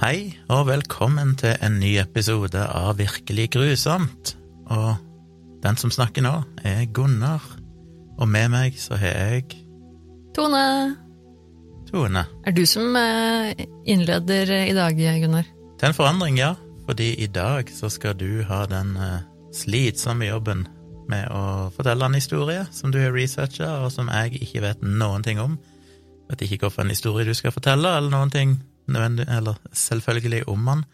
Hei, og velkommen til en ny episode av Virkelig grusomt. Og den som snakker nå, er Gunnar. Og med meg så har jeg Tone, Tone. er du som eh, innleder i dag, Gunnar? Til en forandring, ja. Fordi i dag så skal du ha den eh, slitsomme jobben med å fortelle en historie som du har researcha, og som jeg ikke vet noen ting om. Vet ikke hvilken historie du skal fortelle, eller noen ting nødvendig, eller selvfølgelig om han.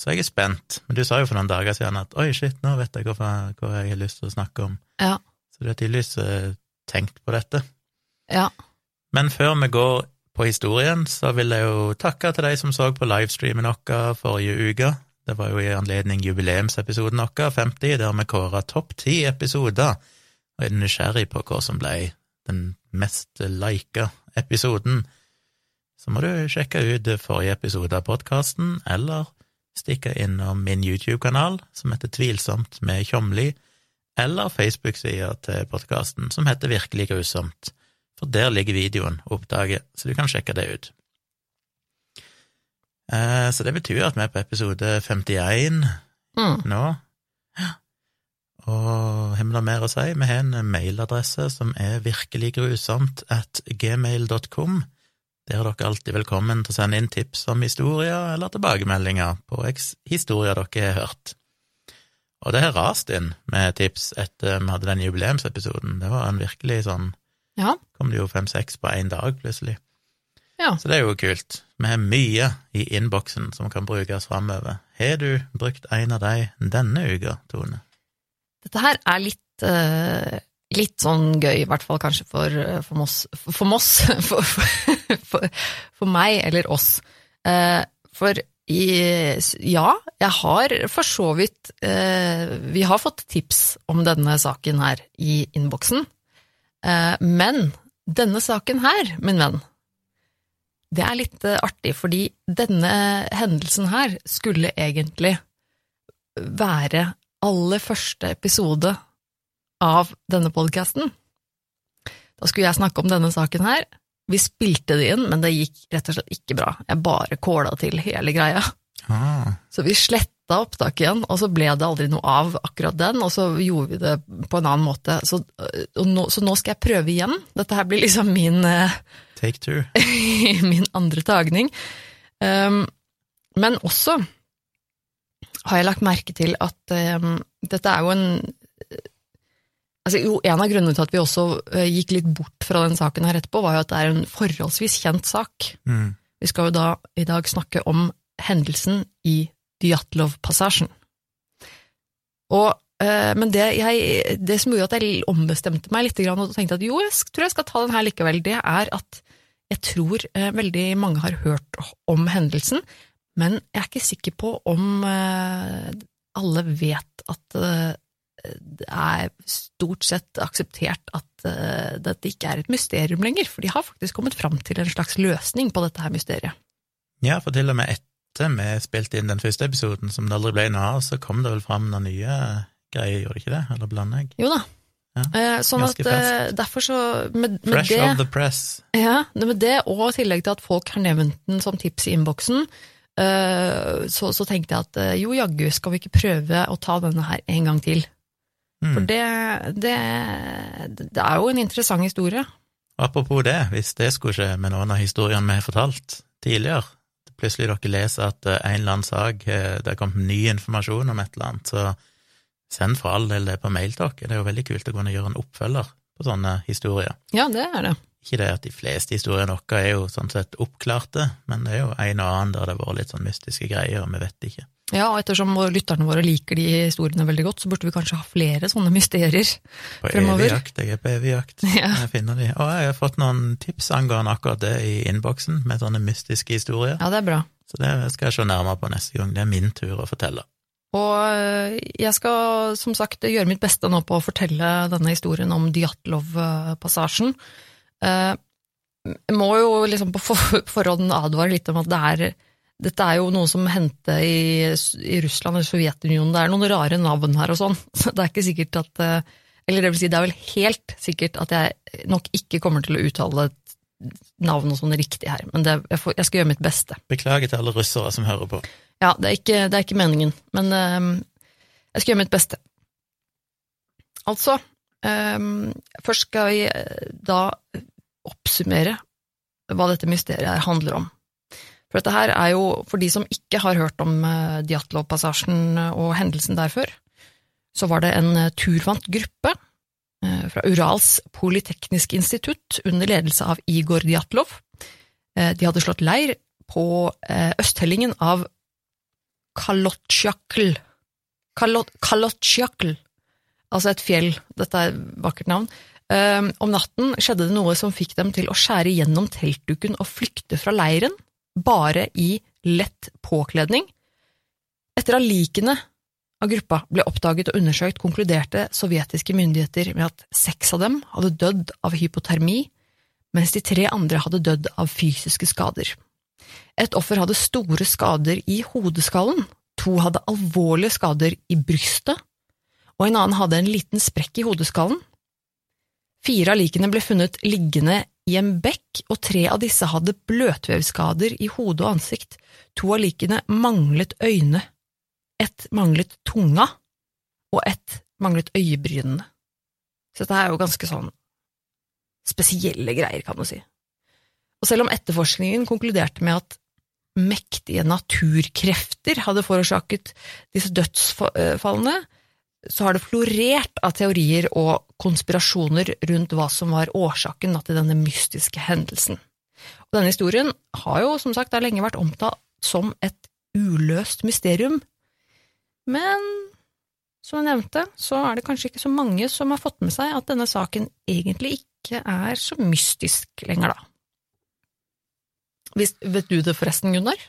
Så jeg er spent. Men du sa jo for noen dager siden at oi, shit, nå vet jeg hva, hva jeg har lyst til å snakke om. Ja. Så du har tydeligvis eh, tenkt på dette. Ja. Men før vi går på historien, så vil jeg jo takke til de som så på livestreamen vår forrige uke. Det var jo i anledning jubileumsepisoden vår, 50, der vi kåra topp ti episoder, og jeg er nysgjerrig på hva som ble den mest lika episoden, så må du sjekke ut forrige episode av podkasten, eller stikke innom min YouTube-kanal, som heter Tvilsomt med Tjomli, eller Facebook-sida til podkasten, som heter Virkelig grusomt, for der ligger videoen å oppdage, så du kan sjekke det ut. Eh, Så det betyr at vi er på episode 51 Mm. nå. Og har vi noe mer å si? Vi har en mailadresse som er virkeliggrusomt at gmail.com. Der er dere alltid velkommen til å sende inn tips om historier eller tilbakemeldinger på historier dere har hørt. Og det har rast inn med tips etter vi hadde den jubileumsepisoden. Det var en virkelig sånn Ja. Kom det jo fem-seks på én dag, plutselig. Ja. Så det er jo kult. Vi har mye i innboksen som kan brukes framover. Har du brukt en av de denne uka, Tone? Dette her er litt, eh, litt sånn gøy, i hvert fall kanskje for, eh, for Moss, for, Moss, for, for, for, meg eller oss. Eh, for i, ja, jeg har for så vidt eh, Vi har fått tips om denne saken her i innboksen. Men denne saken her, min venn, det er litt artig, fordi denne hendelsen her skulle egentlig være aller første episode av denne podkasten. Da skulle jeg snakke om denne saken her. Vi spilte det inn, men det gikk rett og slett ikke bra. Jeg bare kåla til hele greia. Ah, Så vi sletta opptaket igjen, og så ble det aldri noe av akkurat den, og så gjorde vi det på en annen måte. Så, nå, så nå skal jeg prøve igjen. Dette her blir liksom min eh, take two. min andre tagning. Um, men også har jeg lagt merke til at um, dette er jo en altså jo, En av grunnene til at vi også uh, gikk litt bort fra den saken her etterpå, var jo at det er en forholdsvis kjent sak. Mm. Vi skal jo da i dag snakke om hendelsen i Dyatlov-passasjen. Og eh, men det, jeg, det som gjorde at jeg ombestemte meg litt og tenkte at jo, jeg tror jeg skal ta den her likevel, det er at jeg tror eh, veldig mange har hørt om hendelsen, men jeg er ikke sikker på om eh, alle vet at eh, det er stort sett akseptert at eh, dette ikke er et mysterium lenger, for de har faktisk kommet fram til en slags løsning på dette her mysteriet. Ja, for til og med etter vi spilte inn den første episoden, som det aldri ble noe av, så kom det vel fram noen nye greier, gjorde det ikke det? Eller blander jeg? Jo da. Ja, Eh, sånn at eh, derfor så med, med Fresh det, of the press. ja, med det, og i tillegg til at folk har nevnt den som tips i innboksen, så, så tenkte jeg at jo, jaggu skal vi ikke prøve å ta denne her en gang til. Mm. For det, det, det er jo en interessant historie. Apropos det, hvis det skulle skje med noen av historiene vi har fortalt tidligere, plutselig dere leser at eh, en eller annen sak, eh, det er kommet ny informasjon om et eller annet, så send for all del det på mail til dere. Det er jo veldig kult å kunne gjøre en oppfølger på sånne historier. Ja, det er det. Ikke det at de fleste historiene våre er jo sånn sett oppklarte, men det er jo en og annen der det har vært litt sånn mystiske greier, og vi vet ikke. Ja, og ettersom lytterne våre liker de historiene veldig godt, så burde vi kanskje ha flere sånne mysterier. På Fremover. evig jakt, jeg er på evig jakt. Ja. Jeg finner de. Og jeg har fått noen tips angående akkurat det i innboksen, med sånne mystiske historier. Ja, det er bra. Så det skal jeg se nærmere på neste gang. Det er min tur å fortelle. Og øh, jeg skal som sagt gjøre mitt beste nå på å fortelle denne historien om Dyatlov-passasjen. Eh, Jeg må jo liksom på for- forhånd advare litt om at det er dette er jo noe som hendte i, i Russland eller Sovjetunionen. Det er noen rare navn her og sånn, så det er ikke sikkert at eh, Eller det vil si, det er vel helt sikkert at jeg nok ikke kommer til å uttale navn og sånn riktig her, men det, jeg, får, jeg, skal gjøre mitt beste. Beklager til alle russere som hører på. Ja, det er ikke, det er ikke meningen, men um, jeg skal gjøre mitt beste. Altså, um, først skal vi da oppsummere hva dette mysteriet her handler om. For dette her er jo, for de som ikke har hørt om uh, Djatlov-passasjen og hendelsen der før, så var det en uh, turvant gruppe fra Urals polyteknisk institutt under ledelse av Igor Djatlov. De hadde slått leir på østhellingen av Kalotsjakl. Kalotsjakl, altså et fjell, dette er et vakkert navn. Om natten skjedde det noe som fikk dem til å skjære gjennom teltduken og flykte fra leiren, bare i lett påkledning. Etter at likene av gruppa ble oppdaget og undersøkt, konkluderte sovjetiske myndigheter med at seks av dem hadde dødd av hypotermi, mens de tre andre hadde dødd av fysiske skader. Et offer hadde store skader i hodeskallen, to hadde alvorlige skader i brystet, og en annen hadde en liten sprekk i hodeskallen. Fire av likene ble funnet liggende i en bekk, og tre av disse hadde bløtvevskader i hode og ansikt. To av likene manglet øyne, ett manglet tunga, og ett manglet øyebrynene. Så dette er jo ganske sånn spesielle greier, kan du si. Og selv om etterforskningen konkluderte med at mektige naturkrefter hadde forårsaket disse dødsfallene, så har det florert av teorier og konspirasjoner rundt hva som var årsaken til denne mystiske hendelsen. Og denne historien har jo som sagt lenge vært omtalt som et uløst mysterium, men som jeg nevnte, så er det kanskje ikke så mange som har fått med seg at denne saken egentlig ikke er så mystisk lenger, da. Vet du det forresten, Gunnar?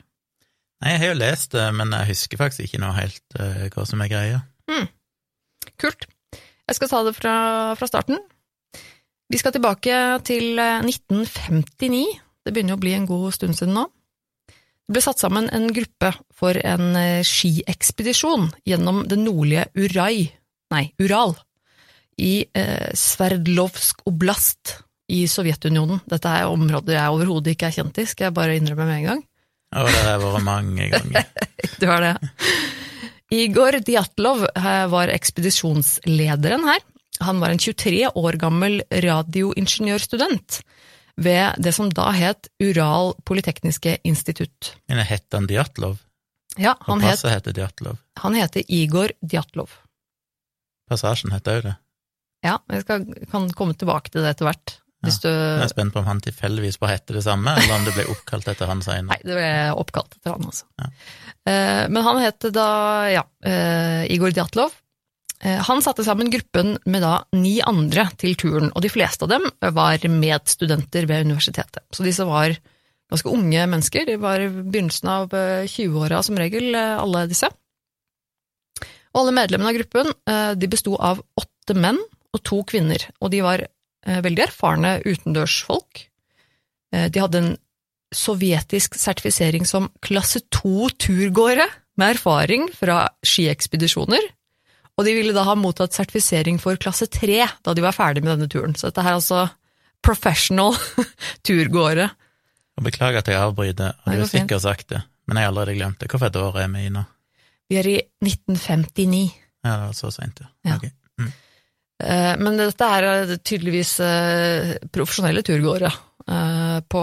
Nei, jeg har jo lest det, men jeg husker faktisk ikke noe helt uh, hva som er greia. Hmm. Kult. Jeg skal ta det fra, fra, starten. Vi skal tilbake til 1959. Eh, det begynner å bli en god stund siden nå. Det ble satt sammen en gruppe for en eh, skiekspedisjon gjennom det nordlige Urai, nei, Ural, i eh, Sverdlovsk oblast i Sovjetunionen. Dette er områder jeg overhodet ikke er kjent i, skal jeg bare innrømme med en gang. Ja, det har jeg vært mange ganger. du har det. Igor Djatlov eh, var ekspedisjonslederen her. Han var en 23 år gammel radioingeniørstudent ved det som da het Ural Polytekniske Institutt. Men het han Djatlov? Ja, han passet heter Djatlov? Han heter Igor Djatlov. Passasjen heter òg det? Ja, jeg skal, kan komme tilbake til det etter hvert. Hvis du... Jeg er spent på om han tilfeldigvis bare heter det samme, eller om det ble oppkalt etter han senere. Nei, det ble oppkalt etter han, altså. Ja. Eh, men han het da, ja, eh, Igor Djatlov. Eh, han satte sammen gruppen med da ni andre til turen, og de fleste av dem var medstudenter ved universitetet. Så disse var ganske unge mennesker, de var i begynnelsen av 20-åra som regel, alle disse. Og alle medlemmene av gruppen de besto av åtte menn og to kvinner, og de var veldig erfarne utendørsfolk. Eh, de hadde en sovjetisk sertifisering som klasse 2-turgåere med erfaring fra skiekspedisjoner, og de ville da ha mottatt sertifisering for klasse 3 da de var ferdig med denne turen. Så dette er altså professional turgåere. Beklager at jeg avbryter, og du har sikkert sagt det, men jeg har allerede glemt det. Hvilket år er vi i nå? Vi er i 1959. Ja, det var så seint, ja. Okay. Eh, men dette er eh, tydeligvis eh, profesjonelle turgåere på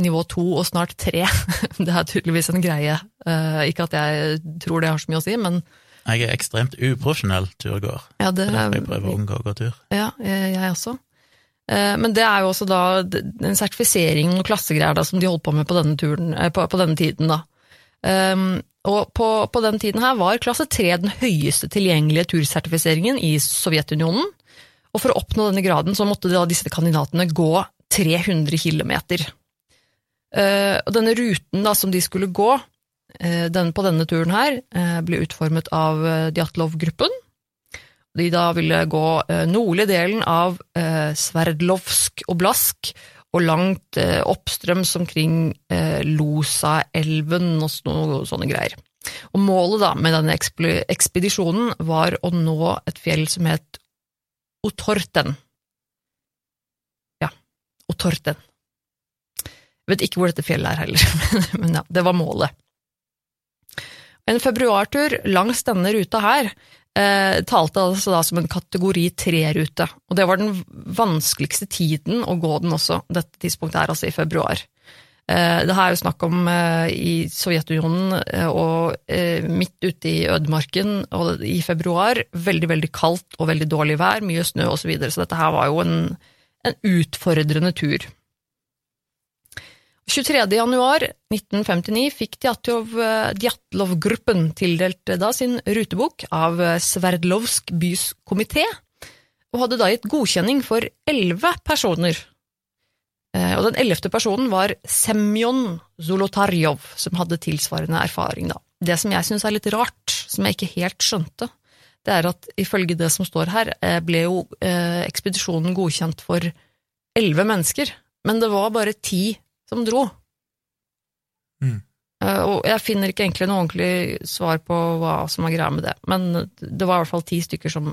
nivå to og snart tre. Det er tydeligvis en greie. Ikke at jeg tror det har så mye å si, men Jeg er ekstremt uprofesjonell turgåer. Ja, det, jeg prøver å unngå å gå tur. Ja, jeg også. Men det er jo også da en sertifisering og klassegreier da, som de holdt på med på denne, turen, på, på denne tiden, da. Og på, på, den tiden her var klasse 3 den høyeste tilgjengelige tursertifiseringen i Sovjetunionen. Og for å oppnå denne graden så måtte da disse kandidatene gå 300 km. Uh, og denne ruten da som de skulle gå uh, den, på denne turen her, uh, ble utformet av Djatlov-gruppen. De da ville gå nordlige delen av Sverdlovsk oblast og langt eh, oppstrøms omkring eh, Losa-elven og sånne greier. Og målet da med denne ekspedisjonen var å nå et fjell som het Otorten. Ja, Otorten. Jeg vet ikke hvor dette fjellet er heller, men, men ja, det var målet. En februartur langs denne ruta her eh, talte altså da som en kategori tre-rute, og det var den vanskeligste tiden å gå den også, dette tidspunktet her, altså i februar. Eh, det her er jo snakk om eh, i Sovjetunionen eh, og eh, midt ute i ødemarken og i februar, veldig, veldig kaldt og veldig dårlig vær, mye snø og så videre, så dette her var jo en, en utfordrende tur. 23. januar 1959 fikk Djatlov-gruppen tildelt da sin rutebok av Sverdlovsk bys komité, og hadde da gitt godkjenning for elleve personer. Eh, og den ellevte personen var Semjon Zolotarjov, som hadde tilsvarende erfaring. da. Det som jeg syns er litt rart, som jeg ikke helt skjønte, det er at ifølge det som står her, eh, ble jo eh, ekspedisjonen godkjent for elleve mennesker, men det var bare ti som dro. Mm. Uh, og jeg finner ikke egentlig noe ordentlig svar på hva som er greia med det, men det var i hvert fall ti stykker som,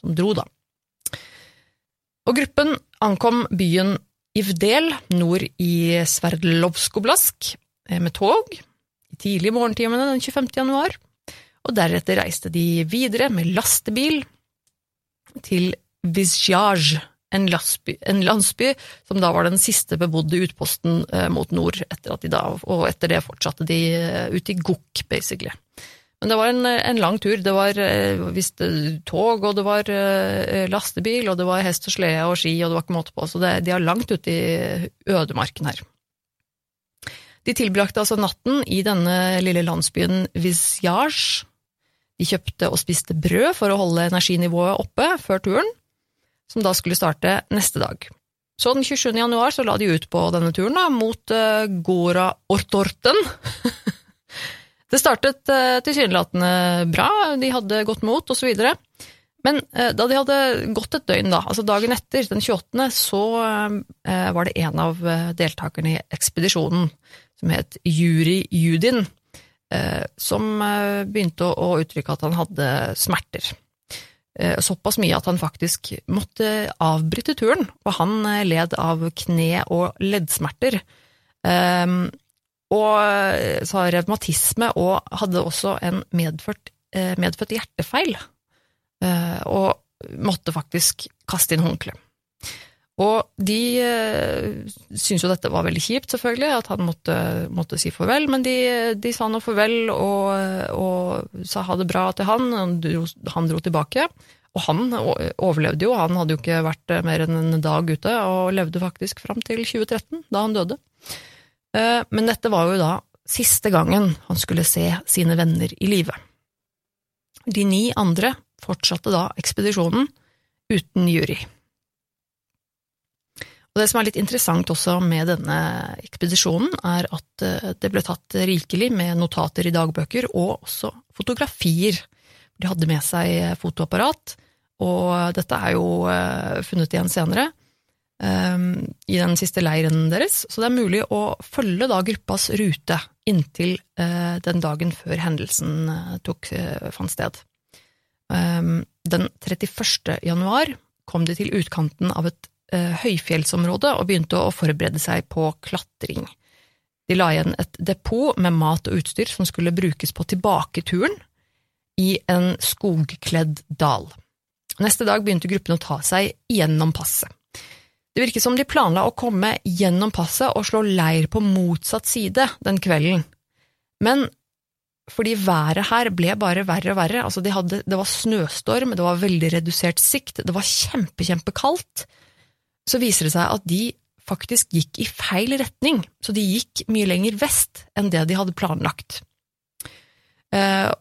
som dro, da. Og gruppen ankom byen Ivdel nord i Sverdlovsk-Oblask eh, med tog i tidlige morgentimene den 25. januar, og deretter reiste de videre med lastebil til Vizjaj, en, landsby, en landsby som da var den siste bebodde utposten eh, mot nord, etter at de da, og etter det fortsatte de eh, ut i Gokk, basically. Men det var en, en lang tur. Det var eh, visst eh, tog, og det var eh, lastebil, og det var hest og slede og ski, og det var ikke måte på, så det, de er langt ute i ødemarken her. De tilbrakte altså natten i denne lille landsbyen Visjaj. De kjøpte og spiste brød for å holde energinivået oppe før turen, som da skulle starte neste dag. Så den 27. januar så la de ut på denne turen da, mot uh, Gora Ortorten. det startet uh, tilsynelatende bra, de hadde godt mot osv. Men uh, da de hadde gått et døgn, da, altså dagen etter, den 28., så var det en av deltakerne i ekspedisjonen, som het Juri Judin, som begynte å, å uttrykke at han hadde smerter. Såpass mye at han faktisk måtte avbryte turen, og han led av kne- og leddsmerter. Um, og sa revmatisme, og hadde også en medført, medfødt hjertefeil, og måtte faktisk kaste inn håndkle. Og de syntes jo dette var veldig kjipt, selvfølgelig, at han måtte, måtte si farvel, men de, de sa nå farvel og, og, sa ha det bra til han, han dro, han dro tilbake. Og han overlevde jo, han hadde jo ikke vært mer enn en dag ute, og levde faktisk fram til 2013, da han døde. Men dette var jo da siste gangen han skulle se sine venner i live. De ni andre fortsatte da ekspedisjonen uten jury. Og Det som er litt interessant også med denne ekspedisjonen, er at det ble tatt rikelig med notater i dagbøker, og også fotografier. De hadde med seg fotoapparat, og dette er jo funnet igjen senere i den siste leiren deres, så det er mulig å følge da gruppas rute inntil den dagen før hendelsen tok, fant sted. Den 31. januar kom de til utkanten av et høyfjellsområde og begynte å forberede seg på klatring. De la igjen et depot med mat og utstyr som skulle brukes på tilbaketuren i en skogkledd dal. Neste dag begynte gruppen å ta seg gjennom passet. Det virket som de planla å komme gjennom passet og slå leir på motsatt side den kvelden, men fordi været her ble bare verre og verre, altså de hadde, det var snøstorm, det var veldig redusert sikt, det var kjempe, kjempekaldt, så viser det seg at de faktisk gikk i feil retning, så de gikk mye lenger vest enn det de hadde planlagt. Uh,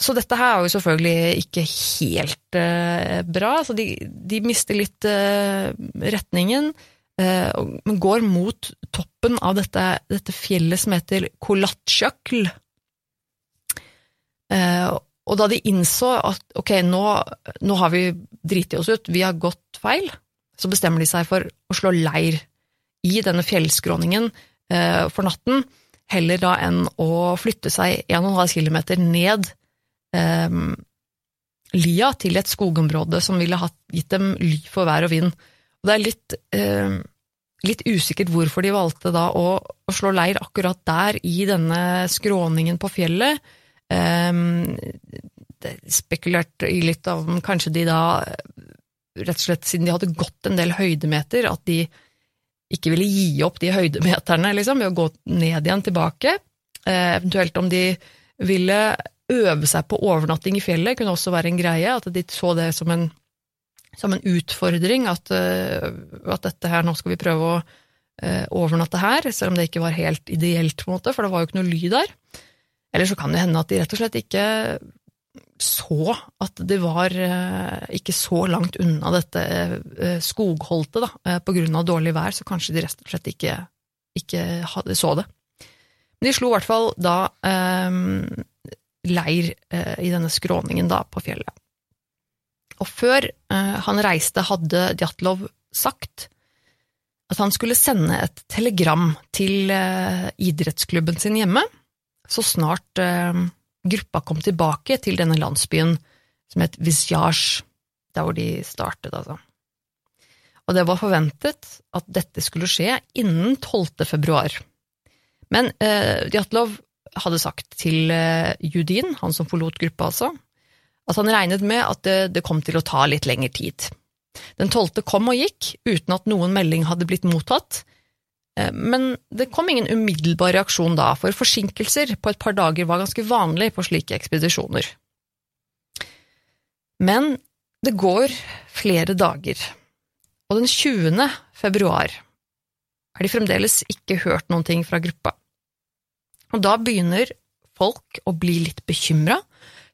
så dette her er jo selvfølgelig ikke helt uh, bra, så de, de mister litt uh, retningen, men går mot toppen av dette, dette fjellet som heter Kolatsjøkl. og da de innså at ok, nå, nå har vi driti oss ut, vi har gått feil, så bestemmer de seg for å slå leir i denne fjellskråningen eh, for natten, heller da enn å flytte seg 1,5 km ned eh, lia til et skogområde som ville hatt, gitt dem ly for vær og vind. Og det er litt, eh, litt usikkert hvorfor de valgte da å, å slå leir akkurat der, i denne skråningen på fjellet. Eh, spekulert i litt om kanskje de da, rett og slett siden de hadde gått en del høydemeter, at de ikke ville gi opp de høydemeterne liksom, ved å gå ned igjen tilbake. Eh, eventuelt om de ville øve seg på overnatting i fjellet, kunne også være en greie. At de så det som en som en utfordring at, eh, at, dette her, nå skal vi prøve å eh, overnatte her, selv om det ikke var helt ideelt, på en måte, for det var jo ikke noe lyd der. Eller så kan det hende at de rett og slett ikke så at det var uh, ikke så langt unna dette uh, skogholtet, da, på grunn av dårlig vær, så kanskje de rett og slett ikke, ikke hadde, så det. Men de slo i hvert fall da leir i denne skråningen da, på fjellet. Og før uh, han reiste, hadde Djatlov sagt at han skulle sende et telegram til idrettsklubben sin hjemme så snart gruppa kom tilbake til denne landsbyen som het Visjaj, der hvor de startet, altså. Og det var forventet at dette skulle skje innen 12. februar. Men Djatlov hadde sagt til Judin, han som forlot gruppa altså, at han regnet med at det, det kom til å ta litt lengre tid. Den tolvte kom og gikk, uten at noen melding hadde blitt mottatt, eh, men det kom ingen umiddelbar reaksjon da, for forsinkelser på et par dager var ganske vanlig på slike ekspedisjoner. Men det går flere dager, og den 20. februar er de fremdeles ikke hørt noen ting fra gruppa. Og da begynner folk å bli litt bekymra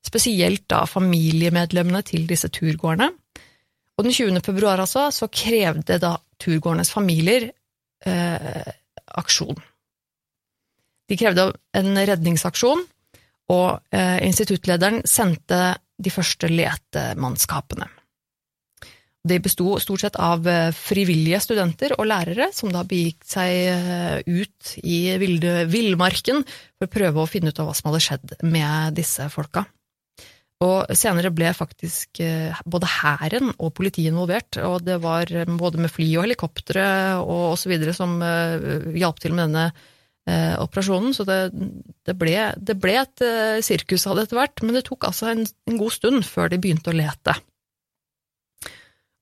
spesielt da familiemedlemmene til disse turgåerne. Og den 20. februar altså, så krevde da turgåernes familier eh, aksjon. De krevde en redningsaksjon, og eh, instituttlederen sendte de første letemannskapene. De besto stort sett av eh, frivillige studenter og lærere, som da begikk seg eh, ut i villmarken for å prøve å finne ut av hva som hadde skjedd med disse folka. Og senere ble faktisk eh, både hæren og politiet involvert, og det var eh, både med fly og helikoptre og osv. som uh, hjalp til med denne operasjonen. Så det, det, ble, det, ble, et sirkus av det etter hvert, men det tok altså en, en, god stund før de begynte å lete.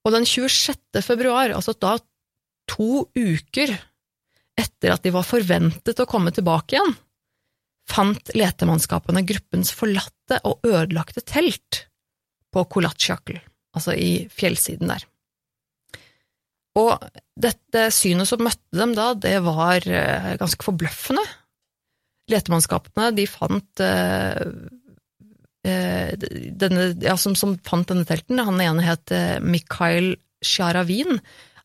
Og den 26. februar, altså da to uker etter at de var forventet å komme tilbake igjen, fant letemannskapene gruppens forlatte og ødelagte telt på Kolatsjakl, altså i fjellsiden der. Og dette synet som møtte dem da, det var eh, ganske forbløffende. Letemannskapene de fant eh, eh, denne, ja, som, som, fant denne telten, han ene het Mikhail Sjaravin.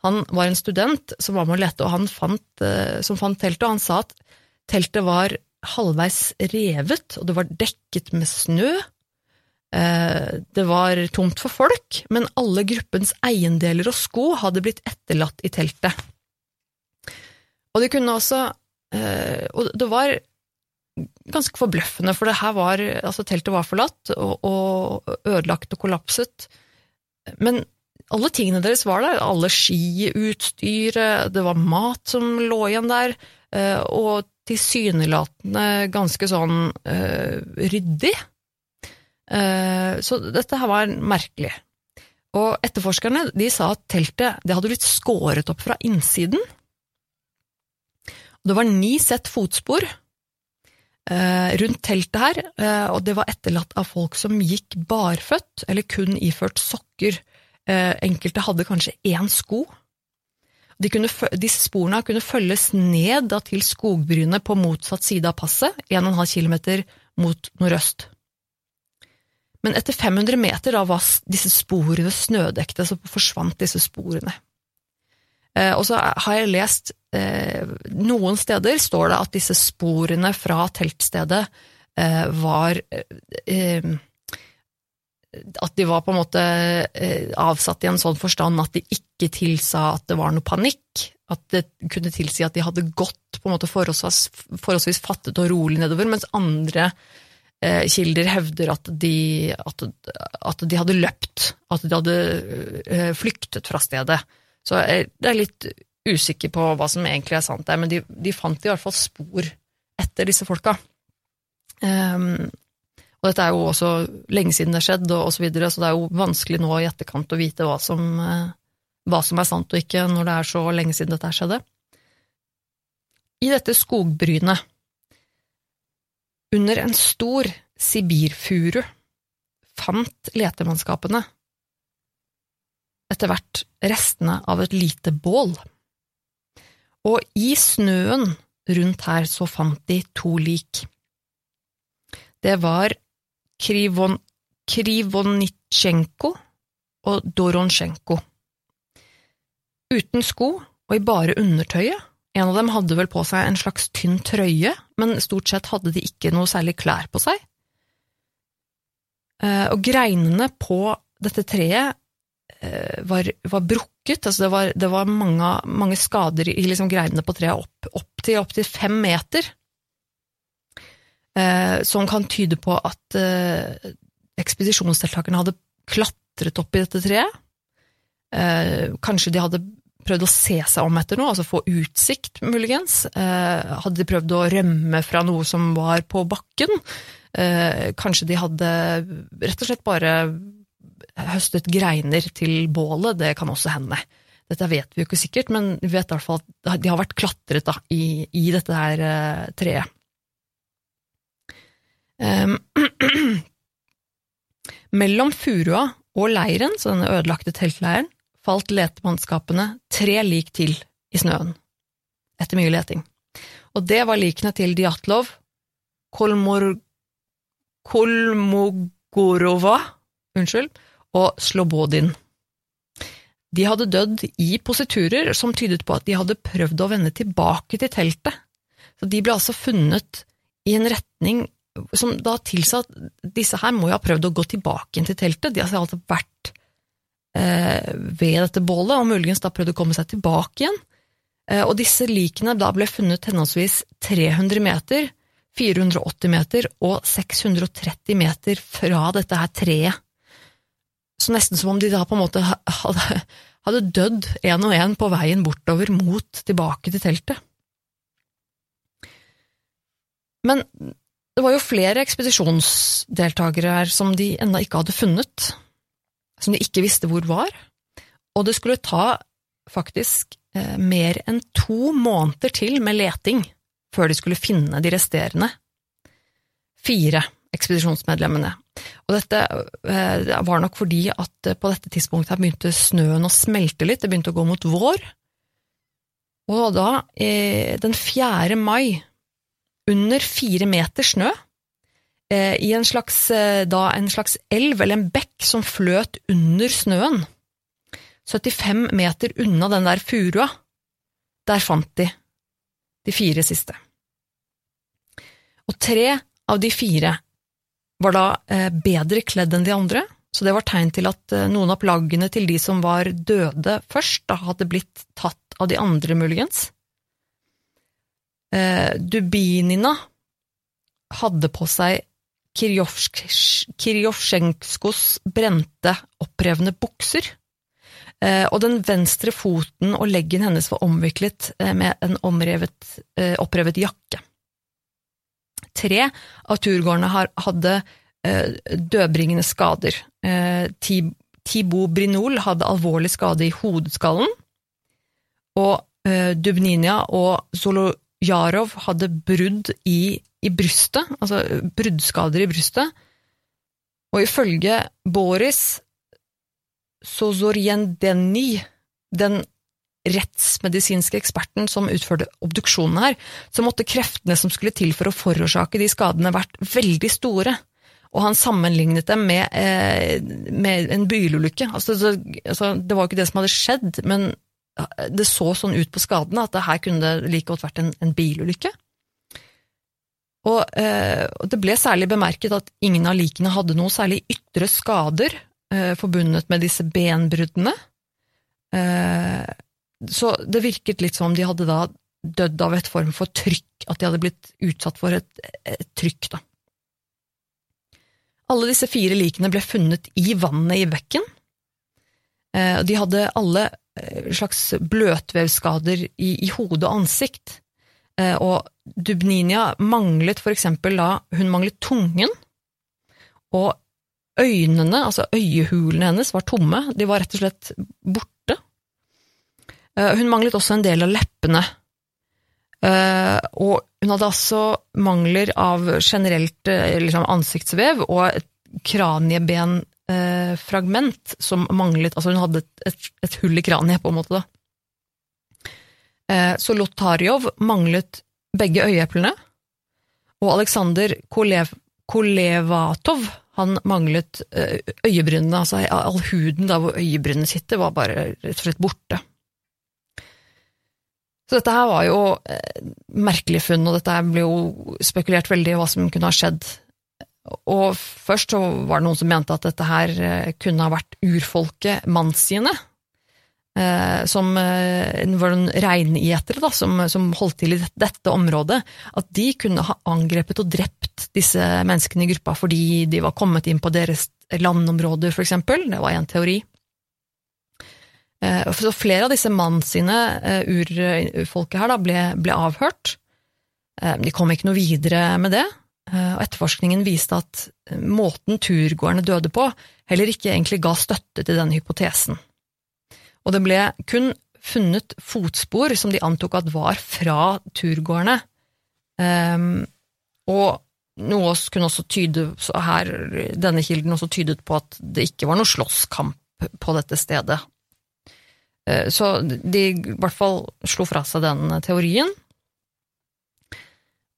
Han var en student som var med å lete, og han fant, som fant teltet, og han sa at teltet var halvveis revet, og det var dekket med snø. Eh, det var tomt for folk, men alle gruppens eiendeler og sko hadde blitt etterlatt i teltet. Og det kunne også eh, Og det var ganske forbløffende, for det her var Altså, teltet var forlatt og, og ødelagt og kollapset, men alle tingene deres var der. Alle skiutstyret, det var mat som lå igjen der, eh, og tilsynelatende ganske sånn uh, ryddig. Uh, så dette her var merkelig. Og etterforskerne de sa at teltet det hadde blitt skåret opp fra innsiden. Det var ni sett fotspor uh, rundt teltet her, og det var etterlatt av folk som gikk barføtt eller kun iført sokker. enkelte hadde kanskje én sko. De kunne, disse sporene kunne følges ned til skogbrynet på motsatt side av passet, 1,5 km mot nordøst. Men etter 500 meter da var disse sporene snødekte, så forsvant disse sporene. Eh, og så har jeg lest eh, Noen steder står det at disse sporene fra teltstedet eh, var eh, at de var på en måte eh, avsatt i en sånn forstand at de ikke tilsa at det var noe panikk. At det kunne tilsi at de hadde gått på en måte forholdsvis, forholdsvis fattet og rolig nedover, mens andre eh, kilder hevder at de, at, at de, hadde løpt, at de hadde eh, flyktet fra stedet. Så jeg, er litt usikker på hva som egentlig er sant der, men de, de fant i hvert fall spor etter disse folka. Um, og dette er jo også lenge siden det har skjedd, og, så, videre, så det er jo vanskelig nå i etterkant å vite hva som, uh, hva som er sant og ikke, når det er så lenge siden dette skjedde. I dette skogbrynet, under en stor sibirfuru, fant letemannskapene etter hvert restene av et lite bål. Og i snøen rundt her så fant de to lik. Det var Krivon, Krivonitsjenko og Doronsjenko. Uten sko og i bare undertøyet. En av dem hadde vel på seg en slags tynn trøye, men stort sett hadde de ikke noe særlig klær på seg. Eh, og greinene på dette treet eh, var, var brukket, altså det var, det var mange, mange, skader i liksom greinene på treet opp, opp til opptil fem meter, som kan tyde på at ekspedisjonsdeltakerne hadde klatret opp i dette treet. Kanskje de hadde prøvd å se seg om etter noe, altså få utsikt, muligens? Eh, hadde de prøvd å rømme fra noe som var på bakken? Eh, kanskje de hadde rett og slett bare høstet greiner til bålet, det kan også hende. Dette vet vi jo ikke sikkert, men vi vet i hvert fall at de har vært klatret da, i, i dette her treet. Um, Mellom furua og leiren, så denne ødelagte teltleiren, falt letemannskapene tre lik til i snøen, etter mye leting. Og det var likene til Djatlov, Kolmor, Kolmogorova unnskyld, og Slobodin. De hadde dødd i positurer som tydet på at de hadde prøvd å vende tilbake til teltet. Så de ble altså funnet i en retning som da tilsa at disse her må jo ha prøvd å gå tilbake inn til teltet. De har altså vært Eh, ved dette bålet, og muligens da prøvde å komme seg tilbake igjen. Eh, og disse likene da ble funnet henholdsvis 300 meter, 480 meter og 630 meter fra dette her treet. Så nesten som om de da på en måte hadde, hadde dødd én og én på veien bortover mot tilbake til teltet. Men det var jo flere ekspedisjonsdeltakere her som de ennå ikke hadde funnet som de ikke visste hvor var, og det skulle ta faktisk eh, mer enn to måneder til med leting før de skulle finne de resterende fire ekspedisjonsmedlemmene. Og dette eh, var nok fordi at på dette tidspunktet begynte snøen å smelte litt, det begynte å gå mot vår. Og da, eh, den 4. mai, under fire meter snø, Eh, i en slags, eh, da, en slags elv eller en bekk som fløt under snøen. 75 meter unna den der furua. Der fant de de fire siste. Og tre av de fire var da eh, bedre kledd enn de andre, så det var tegn til at noen av plaggene til de som var døde først, da hadde blitt tatt av de andre, muligens. Dubinina hadde på seg Kirjovsjenskos brente, opprevne bukser, eh, og den venstre foten og leggen hennes var omviklet eh, med en omrevet, eh, opprevet jakke. Tre av turgåerene hadde dødbringende skader. Thibaut Brinol hadde alvorlig skade i hodeskallen, og Dubninia og Zolojarov hadde brudd i i brystet, altså bruddskader i brystet. Og ifølge Boris Sozorjendeni, den rettsmedisinske eksperten som utførte obduksjonen her, så måtte kreftene som skulle til for å forårsake de skadene, vært veldig store. Og han sammenlignet dem med, eh, med en bilulykke. Altså, altså, det var jo ikke det som hadde skjedd, men det så sånn ut på skadene at det her kunne det like godt vært en, en bilulykke. Og, eh, det ble særlig bemerket at ingen av likene hadde noe særlig ytre skader eh, forbundet med disse benbruddene. Eh, så det virket litt som om de hadde da dødd av et form for trykk, at de hadde blitt utsatt for et, et trykk, da. Alle disse fire likene ble funnet i vannet i bekken. Eh, de hadde alle slags bløtvevskader i, i hode og ansikt. Eh, og Dubninia manglet for eksempel da Hun manglet tungen, og øynene, altså øyehulene hennes, var tomme. De var rett og slett borte. Eh, hun manglet også en del av leppene. Eh, og hun hadde altså mangler av generelt liksom ansiktsvev og et kraniebenfragment som manglet Altså hun hadde et, et, et hull i kraniet, på en måte. da. Så Lotarjov manglet begge øyeeplene, og Aleksandr Kolev, Kolevatov han manglet øyebrynene, altså all huden der hvor øyebrynene sitter, var bare rett og slett borte. Så dette her var jo eh, merkelig funn, og dette ble jo spekulert veldig i hva som kunne ha skjedd. Og først så var det noen som mente at dette her eh, kunne ha vært urfolket mansiene, eh, som eh, var noen reinetere som, som holdt til i dette området, at de kunne ha angrepet og drept disse menneskene i gruppa fordi de var kommet inn på deres landområder, for eksempel. Det var en teori. Så flere av disse mannsine urfolket her da, ble, ble, avhørt. De kom ikke noe videre med det, og etterforskningen viste at måten turgåerne døde på, heller ikke egentlig ga støtte til denne hypotesen. Og det ble kun funnet fotspor som de antok at var fra turgåerne, og noe kunne også tyde her, denne kilden også tydet på at det ikke var noe slåsskamp på dette stedet. Eh, så de i hvert fall slo fra seg den teorien.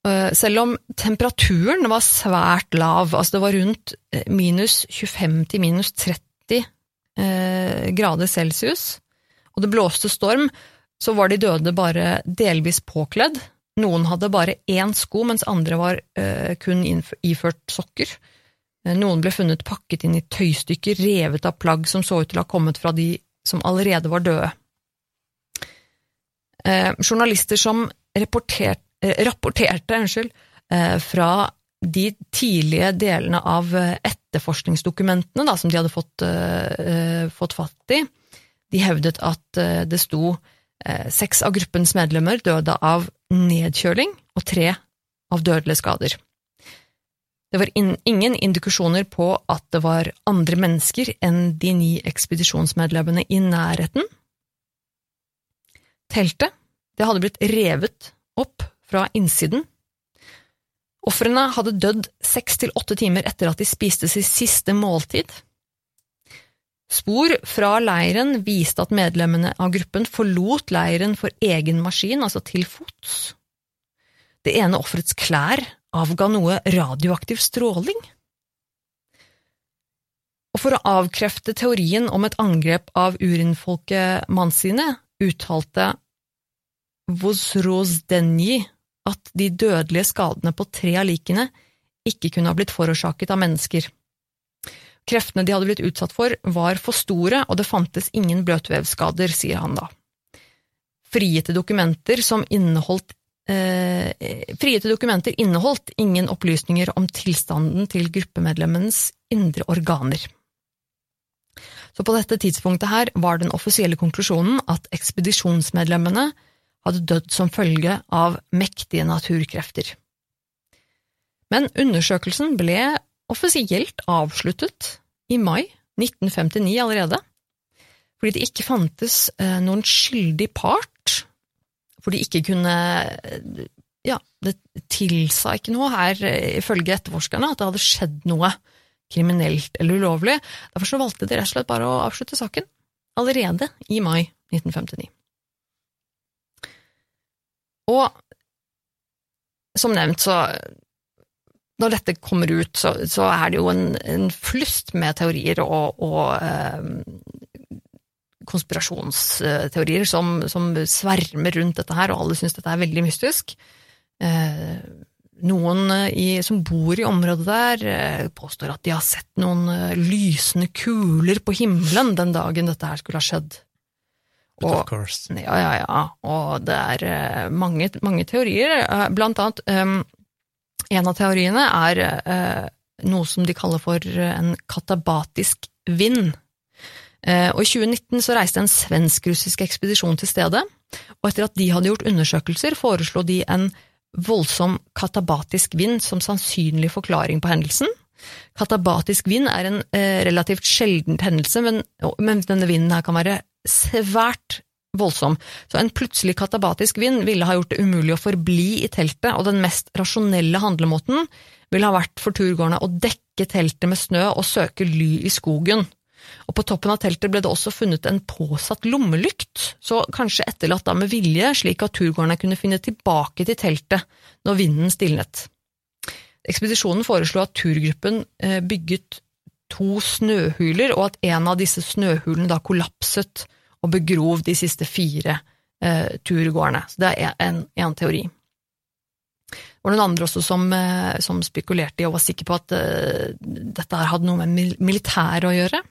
Eh, selv om temperaturen var svært lav, altså det var rundt eh, minus 25 til minus 30 grader celsius, og det blåste storm, så var de døde bare delvis påkledd. Noen hadde bare én sko, mens andre var kun iført sokker. Noen ble funnet pakket inn i tøystykker, revet av plagg som så ut til å ha kommet fra de som allerede var døde. Eh, journalister som eh, rapporterte unnskyld, eh, fra de tidlige delene av etterforskningsdokumentene da, som de hadde fått, eh, fått, fatt i, de hevdet at eh, det sto eh, seks av gruppens medlemmer døde av nedkjøling og tre av dødelige skader. Det var in ingen indikasjoner på at det var andre mennesker enn de ni ekspedisjonsmedlemmene i nærheten. Teltet det hadde blitt revet opp fra innsiden. Ofrene hadde dødd seks til åtte timer etter at de spiste sitt siste måltid. Spor fra leiren viste at medlemmene av gruppen forlot leiren for egen maskin, altså til fots. Det ene offerets klær avga noe radioaktiv stråling. Og for å avkrefte teorien om et angrep av urinfolket Mansine, uttalte Vozrozdenji at de dødelige skadene på tre av likene ikke kunne ha blitt forårsaket av mennesker. Kreftene de hadde blitt utsatt for, var for store, og det fantes ingen bløtvevsskader, sier han da. Frigitte dokumenter inneholdt eh, frigitte dokumenter inneholdt ingen opplysninger om tilstanden til gruppemedlemmens indre organer. Så på dette tidspunktet her var den offisielle konklusjonen at ekspedisjonsmedlemmene hadde dødd som følge av mektige naturkrefter. Men undersøkelsen ble offisielt avsluttet i mai 1959 allerede, fordi det ikke fantes eh, noen skyldig part for de ikke kunne Ja, det tilsa ikke noe her, ifølge etterforskerne, at det hadde skjedd noe kriminelt eller ulovlig. Derfor så valgte de rett og slett bare å avslutte saken, allerede i mai 1959. Og som nevnt, så når dette kommer ut, så, så er det jo en, en flust med teorier og, og eh, konspirasjonsteorier som, som, svermer rundt dette her, og alle syns dette er veldig mystisk. Eh, noen i, som bor i området der, eh, påstår at de har sett noen eh, lysende kuler på himmelen den dagen dette her skulle ha skjedd. Og, of course. Ja, ja, ja. Og det er mange, mange teorier. Blant annet um, En av teoriene er uh, noe som de kaller for en katabatisk vind Uh, og I 2019 så reiste en svensk-russisk ekspedisjon til stedet, og etter at de hadde gjort undersøkelser, foreslo de en voldsom katabatisk vind som sannsynlig forklaring på hendelsen. Katabatisk vind er en eh, relativt sjelden hendelse, men, men, denne vinden her kan være svært voldsom. Så en plutselig katabatisk vind ville ha gjort det umulig å forbli i teltet, og den mest rasjonelle handlemåten ville ha vært for turgåerne å dekke teltet med snø og søke ly i skogen. Og på toppen av teltet ble det også funnet en påsatt lommelykt, så kanskje etterlatt da med vilje, slik at turgåerne kunne finne tilbake til teltet når vinden stilnet. Ekspedisjonen foreslo at turgruppen eh, bygget to snøhuler, og at en av disse snøhulene da kollapset og begrov de siste fire eh, turgåerne. Så det er en, en teori. Det var noen andre også som, eh, som, spekulerte i og var sikre på at eh, dette hadde noe med militæret å gjøre.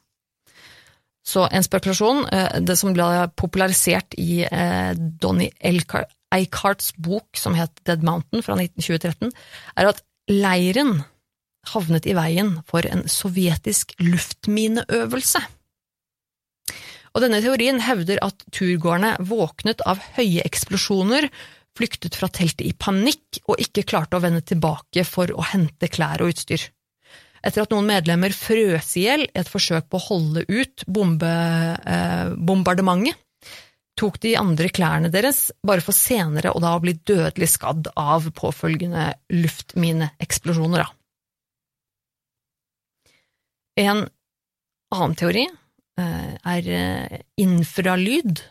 Så en spekulasjon, eh, det som ble popularisert i eh, Donny Eichardts bok som het Dead Mountain fra 1913, er at leiren havnet i veien for en sovjetisk luftmineøvelse. Og denne teorien hevder at turgåerne våknet av høye eksplosjoner, flyktet fra teltet i panikk og ikke klarte å vende tilbake for å hente klær og utstyr etter at noen medlemmer frøs i hjel i et forsøk på å holde ut bombe, eh, bombardementet, tok de andre klærne deres, bare for senere å da bli dødelig skadd av påfølgende luftmineeksplosjoner. En annen teori er eh, infralyd.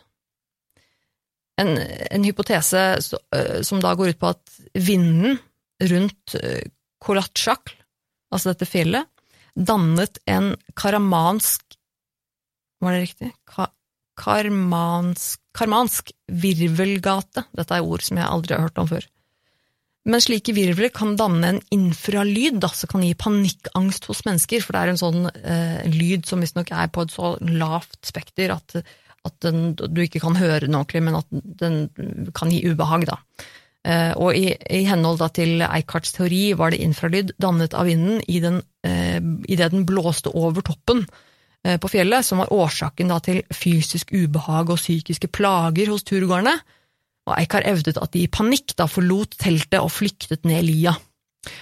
En, en hypotese eh, som da går ut på at vinden rundt Kolatsjakl, altså dette fjellet, dannet en karamansk Var det riktig? Ka karmansk, karmansk virvelgate. Dette er ord som jeg aldri har hørt om før. Men slike virvler kan danne en infralyd da, som kan gi panikkangst hos mennesker, for det er en sånn eh, lyd som visstnok er på et så lavt spekter at, at den, du ikke kan høre den ordentlig, men at den kan gi ubehag. da. Eh, og i, i henhold til Eikarts teori var det infralyd dannet av vinden i den, eh, idet den blåste over toppen eh, på fjellet, som var årsaken da, til fysisk ubehag og psykiske plager hos turgåerne. Og Eikar evdet at de i panikk da forlot teltet og flyktet ned lia.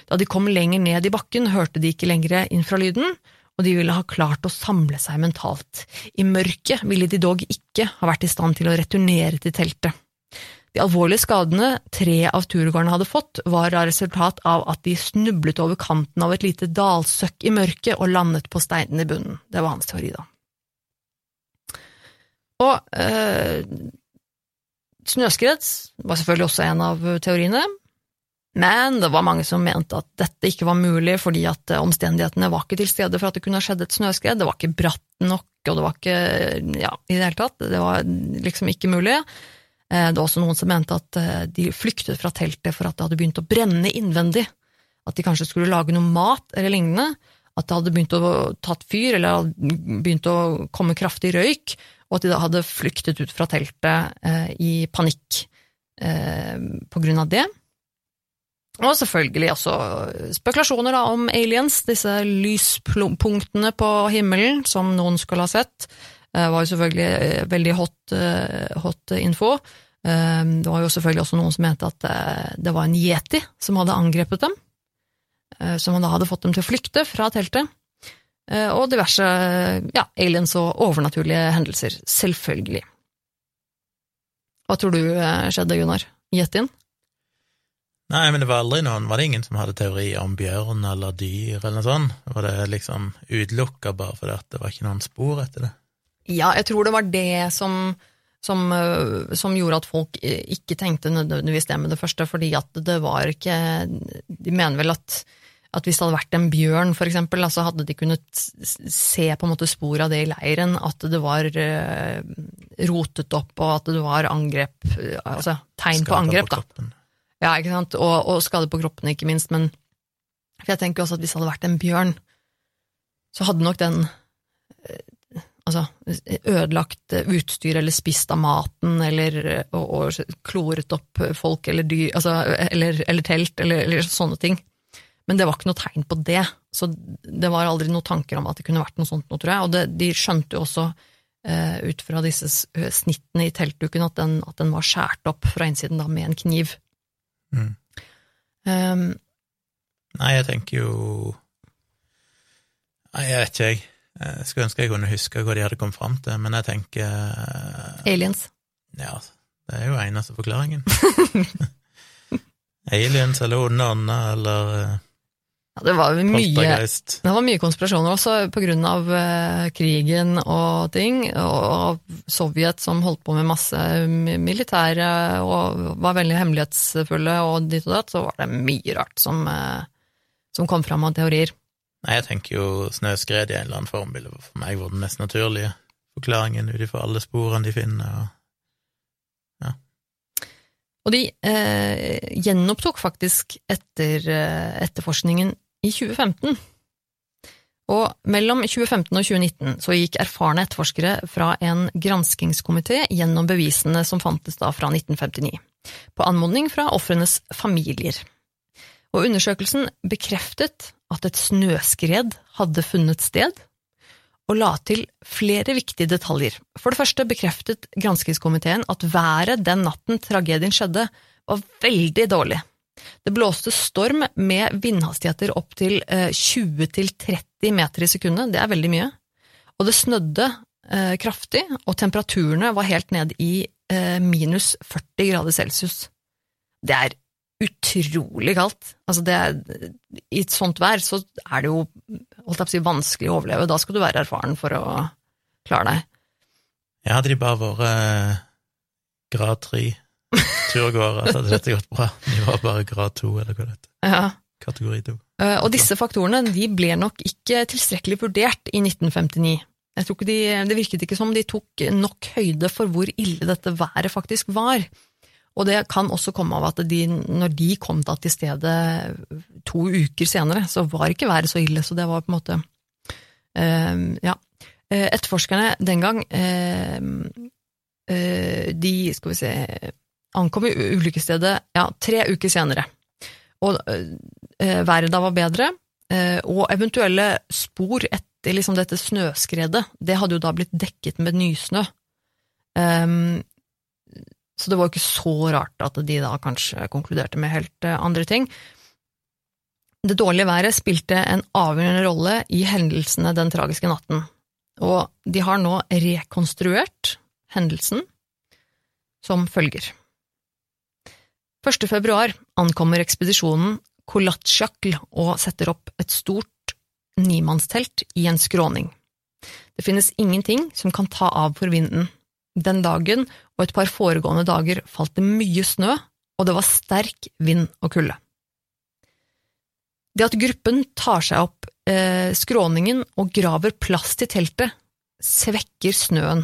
Da de kom lenger ned i bakken, hørte de ikke lenger infralyden, og de ville ha klart å samle seg mentalt. I mørket ville de dog ikke ha vært i stand til å returnere til teltet. De alvorlige skadene tre av turgåerene hadde fått, var av resultat av at de snublet over kanten av et lite dalsøkk i mørket og landet på steinen i bunnen. Det var hans teori, da. Og øh, snøskred var selvfølgelig også en av teoriene, men det var mange som mente at dette ikke var mulig fordi at omstendighetene var ikke til stede for at det kunne ha skjedd et snøskred. Det var ikke bratt nok, og det var ikke ja, i det hele tatt. Det var liksom ikke mulig. Eh, det var også noen som mente at eh, de flyktet fra teltet for at det hadde begynt å brenne innvendig. At de kanskje skulle lage noe mat eller lignende. At det hadde begynt å tatt fyr, eller hadde begynt å komme kraftig røyk, og at de da hadde flyktet ut fra teltet eh, i panikk eh, på grunn av det. Og selvfølgelig også spekulasjoner da, om aliens, disse lyspunktene på himmelen som noen skulle ha sett. eh, var jo selvfølgelig veldig hot, hot info. Ehm, det var jo selvfølgelig også noen som mente at eh, det var en yeti som hadde angrepet dem, eh, som da hadde fått dem til å flykte fra teltet, eh, og diverse ja, aliens og overnaturlige hendelser, selvfølgelig. Hva tror du skjedde, Gunnar? Gjett inn. Nei, men det var aldri noen Var det ingen som hadde teori om bjørn eller dyr eller noe sånt? Var det liksom utelukka bare fordi det var ikke noen spor etter det? Ja, jeg tror det var det som som, eh, som, gjorde at folk ikke tenkte nødvendigvis det med det første, fordi at det var ikke De mener vel at, at hvis det hadde vært en bjørn, for eksempel, så hadde de kunnet se på en måte spor av det i leiren, at det var uh, rotet opp, og at det var angrep Altså tegn på angrep, på da. Ja, ikke sant, og, og skade på kroppen, ikke minst, men for jeg tenker også at hvis det hadde vært en bjørn, så hadde nok den altså, ødelagt utstyr eller spist av maten eller og, og kloret opp folk eller dyr, altså, eller, eller, telt eller, eller, sånne ting. Men det var ikke noe tegn på det, så det var aldri noen tanker om at det kunne vært noe sånt nå, tror jeg. Og det, de skjønte jo også eh, ut fra disse snittene i teltduken at den, at den var skåret opp fra innsiden da med en kniv. Mm. Um, Nei, jeg tenker jo Nei, jeg vet ikke, jeg. Jeg skulle ønske jeg kunne huske hva de hadde kommet fram til, men jeg tenker aliens. Ja, det er jo eneste forklaringen. Aliens eller onde ånder eller eh, Ja, det var mye. Det var mye konspirasjoner også på grunn av eh, krigen og ting, og Sovjet som holdt på med masse militære og var veldig hemmelighetsfulle og dit og datt, så var det mye rart som, eh, som kom fram av teorier. Nei, jeg tenker jo snøskred i en eller annen form ville for meg vært den mest naturlige forklaringen ut ifra alle sporene de finner. Og... Og de eh, gjenopptok faktisk etter eh, etterforskningen i 2015. Og mellom 2015 og 2019 så gikk erfarne etterforskere fra en granskingskomité gjennom bevisene som fantes da fra 1959, på anmodning fra ofrenes familier. Og undersøkelsen bekreftet at et snøskred hadde funnet sted, og la til flere viktige detaljer. For det første bekreftet granskingskomiteen at været den natten tragedien skjedde, var veldig dårlig. Det blåste storm med vindhastigheter opp til eh, 20–30 meter i sekundet, det er veldig mye. Og det snødde eh, kraftig, og temperaturene var helt ned i eh, minus 40 grader celsius. Det er utrolig kaldt. Altså er, I et sånt vær så er det jo si, vanskelig å overleve. Da skal du være erfaren for å klare deg. Ja, hadde de bare vært eh, grad tre turgåere, så hadde dette gått bra. De var bare grad to, eller hva det heter. Ja. Kategori to. Eh, Og disse faktorene de ble nok ikke tilstrekkelig vurdert i 1959. Jeg tror ikke de, Det virket ikke som de tok nok høyde for hvor ille dette været faktisk var. Og det kan også komme av at de, når de kom da til stedet to uker senere, så var ikke været så ille, så det var på en måte uh, Ja. Eh, Etterforskerne den gang, uh, uh, de, skal vi se, ankom ulykkesstedet ja, tre uker senere. Og eh, været da var bedre, eh, og eventuelle spor etter liksom dette snøskredet, det hadde jo da blitt dekket med nysnø. Um, så det var jo ikke så rart at de da kanskje konkluderte med helt eh, andre ting. Det dårlige været spilte en avgjørende rolle i hendelsene den tragiske natten, og de har nå rekonstruert hendelsen som følger. 1. februar ankommer ekspedisjonen Kolatsjakl og setter opp et stort nimannstelt i en skråning. Det finnes ingenting som kan ta av for vinden. Den dagen og et par foregående dager falt det mye snø, og det var sterk vind og kulde. Det at gruppen tar seg opp eh, skråningen og graver plass til teltet, svekker snøen,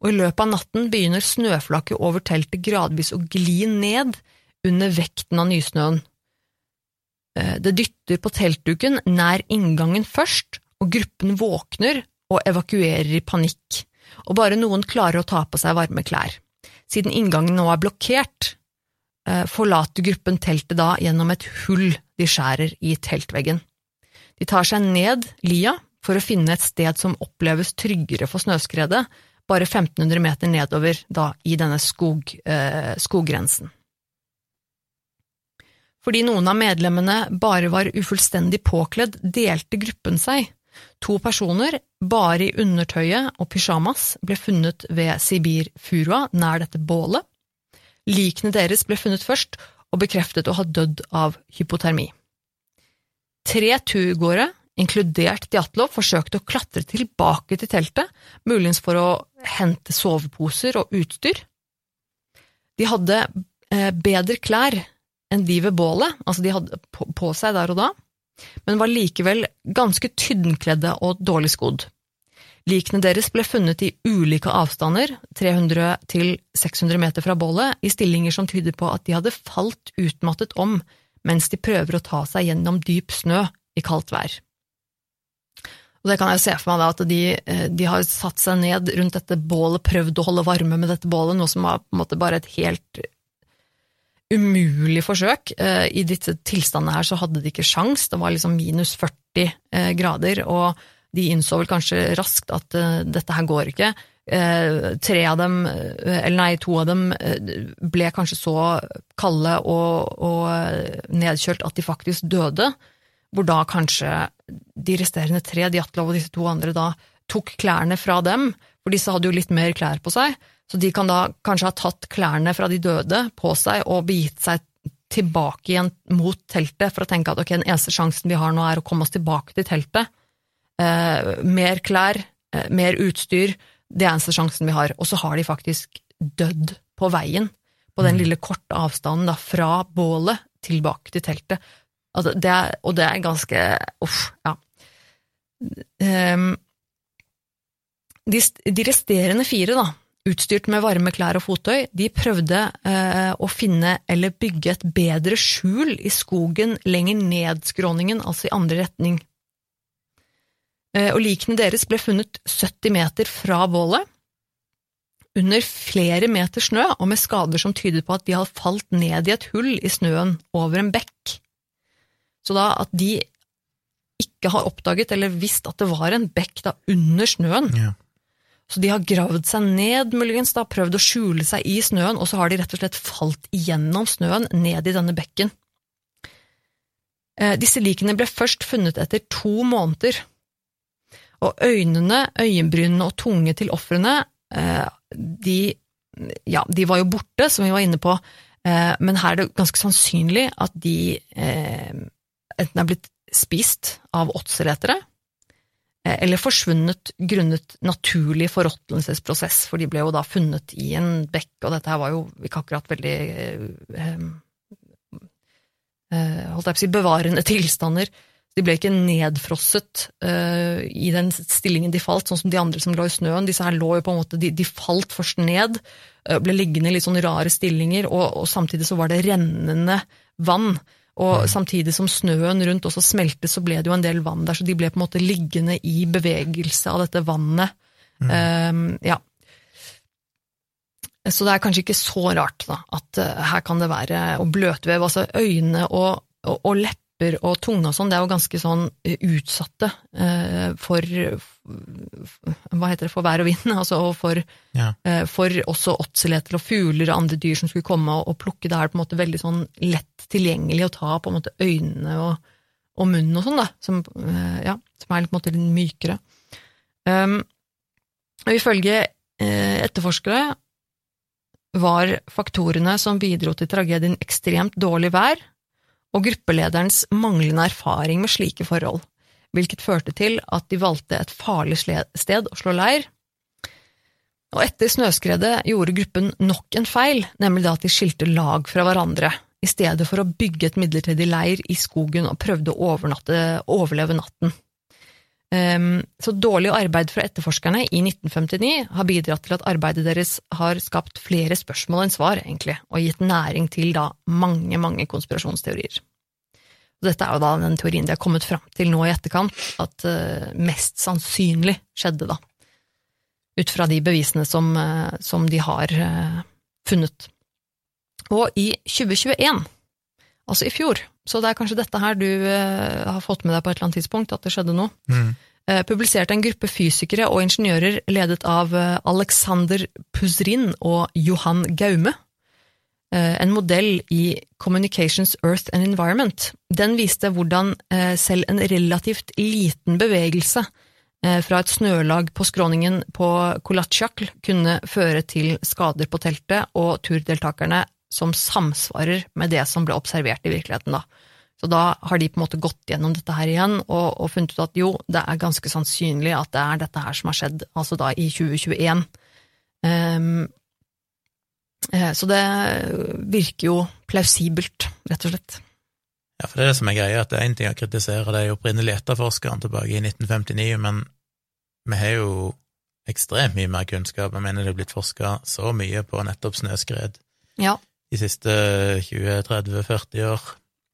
og i løpet av natten begynner snøflaket over teltet gradvis å gli ned under vekten av nysnøen. Eh, Det dytter på teltduken nær inngangen først, og gruppen våkner og evakuerer i panikk, og bare noen klarer å ta på seg varme klær. Siden inngangen nå er blokkert, eh, forlater gruppen teltet da gjennom et hull de skjærer i teltveggen. De tar seg ned lia for å finne et sted som oppleves tryggere for snøskredet, bare 1500 meter nedover da i denne skog, eh, skoggrensen. Fordi noen av medlemmene bare var ufullstendig påkledd, delte gruppen seg. To personer, bare i undertøyet og pysjamas, ble funnet ved Sibir-furua nær dette bålet. Likene deres ble funnet først og bekreftet å ha dødd av hypotermi. Tre turgåere, inkludert Djatlov, forsøkte å klatre tilbake til teltet, muligens for å hente soveposer og utstyr. De hadde eh, bedre klær enn de ved bålet, altså de hadde på, seg der og da, men var likevel ganske tynnkledde og dårlig skodd. Likene deres ble funnet i ulike avstander, 300 til 600 meter fra bålet, i stillinger som tyder på at de hadde falt utmattet om mens de prøver å ta seg gjennom dyp snø i kaldt vær. Og det kan jeg se for meg da, at de, eh, de har satt seg ned rundt dette bålet, prøvd å holde varme med dette bålet, noe som var på en måte bare et helt umulig forsøk. Eh, I disse tilstandene her så hadde de ikke sjans, det var liksom minus 40 eh, grader, og de innså vel kanskje raskt at eh, dette her går ikke. Tre av dem, eller nei, to av dem ble kanskje så kalde og, og nedkjølt at de faktisk døde, hvor da kanskje de resterende tre, Djatlov og disse to andre, da tok klærne fra dem, for disse hadde jo litt mer klær på seg, så de kan da kanskje ha tatt klærne fra de døde på seg og begitt seg tilbake igjen mot teltet for å tenke at ok, den eneste sjansen vi har nå er å komme oss tilbake til teltet. Eh, mer klær, eh, mer utstyr, det er eneste sjansen vi har. Og så har de faktisk dødd på veien, på den lille korte avstanden da, fra bålet tilbake til teltet. Altså, det er, og det er ganske uff, ja. Um, de, de, resterende fire, da, utstyrt med varme klær og fottøy, de prøvde eh, å finne eller bygge et bedre skjul i skogen lenger ned skråningen, altså i andre retning. Eh, og likene deres ble funnet 70 meter fra bålet, under flere meter snø og med skader som tydet på at de hadde falt ned i et hull i snøen over en bekk. Så da at de ikke har oppdaget eller visst at det var en bekk da under snøen. Ja. Så de har gravd seg ned, muligens, da, prøvd å skjule seg i snøen, og så har de rett og slett falt igjennom snøen ned i denne bekken. Eh, disse likene ble først funnet etter to måneder, og øynene, øyenbrynene og tunge til ofrene, eh, de, ja, de var jo borte, som vi var inne på, eh, men her er det ganske sannsynlig at de enten er blitt spist av åtseletere, eller forsvunnet grunnet naturlig forråtnelsesprosess, for de ble jo da funnet i en bekk, og dette her var jo ikke akkurat veldig eh, eh, holdt jeg på å si, bevarende tilstander. De ble ikke nedfrosset uh, i den stillingen de falt, sånn som de andre som lå i snøen. Disse her lå jo på en måte, De, de falt først ned, uh, ble liggende i litt sånn rare stillinger, og, og samtidig så var det rennende vann. Og mm. samtidig som snøen rundt også smeltet, så ble det jo en del vann der, så de ble på en måte liggende i bevegelse av dette vannet. Mm. Um, ja. Så det er kanskje ikke så rart da, at uh, her kan det være og bløtvev, altså øyne og, og, og lepper lepper og tunge og sånn, det er jo ganske sånn eh, utsatte eh, for Hva heter det, for vær og vind, altså, og for, ja. eh, for også åtseleter og fugler og andre dyr som skulle komme og, plukke. Det er på en måte veldig sånn lett tilgjengelig å ta på en måte øynene og, og munnen og sånn, da, som, ja, som er på en måte litt mykere. Um, og ifølge etterforskere var faktorene som bidro til tragedien ekstremt dårlig vær, og gruppelederens manglende erfaring med slike forhold, hvilket førte til at de valgte et farlig sted å slå leir. Og etter snøskredet gjorde gruppen nok en feil, nemlig da at de skilte lag fra hverandre, i stedet for å bygge et midlertidig leir i skogen og prøvde å overleve natten. Um, så dårlig arbeid fra etterforskerne i 1959 har bidratt til at arbeidet deres har skapt flere spørsmål enn svar, egentlig, og gitt næring til da mange, mange konspirasjonsteorier. Dette er jo da den teorien de har kommet fram til nå i etterkant, at uh, mest sannsynlig skjedde, da, ut fra de bevisene som, uh, som de har uh, funnet. Og i 2021, altså i fjor, så det er kanskje dette her du uh, har fått med deg på et eller annet tidspunkt, at det skjedde noe. Mm. Uh, publiserte en gruppe fysikere og ingeniører ledet av uh, Alexander Puzrin og Johan Gaume en modell i Communications Earth and Environment. Den viste hvordan selv en relativt liten bevegelse fra et snølag på skråningen på Kolatsjakl kunne føre til skader på teltet, og turdeltakerne som samsvarer med det som ble observert i virkeligheten, da. Så da har de på en måte gått gjennom dette her igjen og, og funnet ut at jo, det er ganske sannsynlig at det er dette her som har skjedd, altså da i 2021. Um, ehm, eh, så det virker jo plausibelt, rett og slett. Ja, for det er det som er greia, at det er én ting å kritisere de opprinnelige etterforskerne tilbake i 1959, men vi har jo ekstremt mye mer kunnskap. Jeg mener det er blitt forska så mye på nettopp snøskred. Ja de siste 20-30-40 år.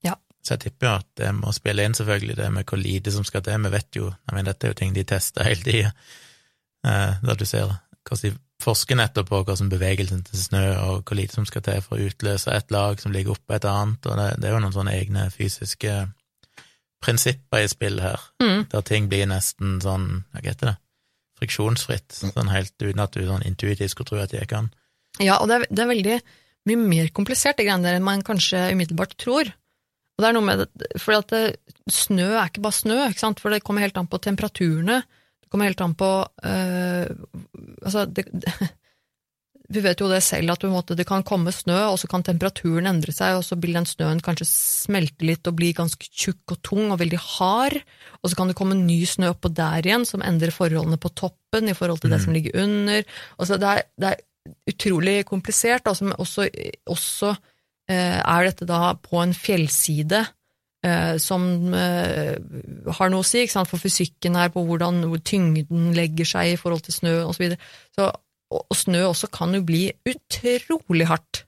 Ja. Så jeg tipper jo at det må spille inn, selvfølgelig, det med hvor lite som skal til. Vi vet jo, jeg mener, dette er jo ting de tester hele tida, eh, da du ser hvordan de forsker nettopp på hvordan bevegelsen til snø og hvor lite som skal til for å utløse et lag som ligger oppå et annet, og det, det, er jo noen sånne egne fysiske prinsipper i spill her, mm. der ting blir nesten sånn, hva heter det, friksjonsfritt, sånn helt uten at du sånn intuitivt skulle tro at jeg kan. Ja, og det er, det er veldig mye mer komplisert, det greiene der, enn man kanskje umiddelbart tror. Og det er noe med det, for at det, snø er ikke bare snø, ikke sant? for det kommer helt an på temperaturene. Det kommer helt an på øh, Altså, det, vi vet jo det selv, at måte, det kan komme snø, og så kan temperaturen endre seg, og så vil den snøen kanskje smelte litt og bli ganske tjukk og tung og veldig hard, og så kan det komme ny snø oppå der igjen, som endrer forholdene på toppen i forhold til mm. det som ligger under. Altså, det, er, det er utrolig komplisert, altså, men også, også eh, er dette da på en fjellside eh, som eh, har noe å si ikke sant, for fysikken her, på hvordan tyngden legger seg i forhold til snø osv. Så, så og, og snø også kan jo bli utrolig hardt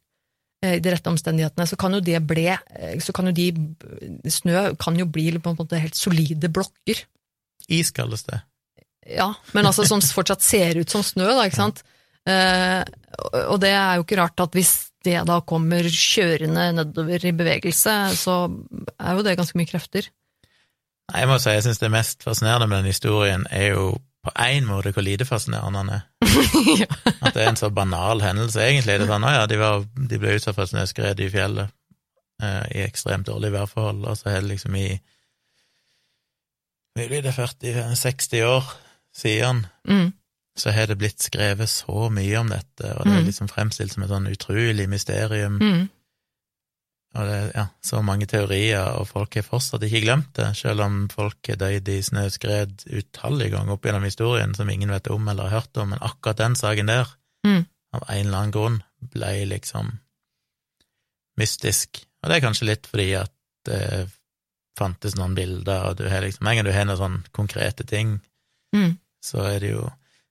eh, i de rette omstendighetene, så kan jo det bli eh, så kan jo de Snø kan jo bli på en måte helt solide blokker. Is kalles det. Ja, men altså som fortsatt ser ut som snø, da, ikke sant. Eh, og det er jo ikke rart at hvis det da kommer kjørende nedover i bevegelse, så er jo det ganske mye krefter. Nei, jeg må si jeg syns det mest fascinerende med den historien er jo på én måte hvor lite fascinerende han er. ja. At det er en så banal hendelse, egentlig. Det er sånn, ja, de, var, de ble utsatt for snøskred i fjellet eh, i ekstremt dårlige værforhold, og så har det liksom i Mulig det er 40-60 år siden, mm. Så har det blitt skrevet så mye om dette, og det er mm. liksom fremstilt som et sånn utrolig mysterium. Mm. Og det er ja, så mange teorier, og folk har fortsatt ikke glemt det, selv om folk har dødd i snøskred utallige ganger opp gjennom historien som ingen vet om eller har hørt om, men akkurat den saken der, mm. av en eller annen grunn, ble liksom mystisk. Og det er kanskje litt fordi at det fantes noen bilder, og du har liksom En gang du har noen sånne konkrete ting, mm. så er det jo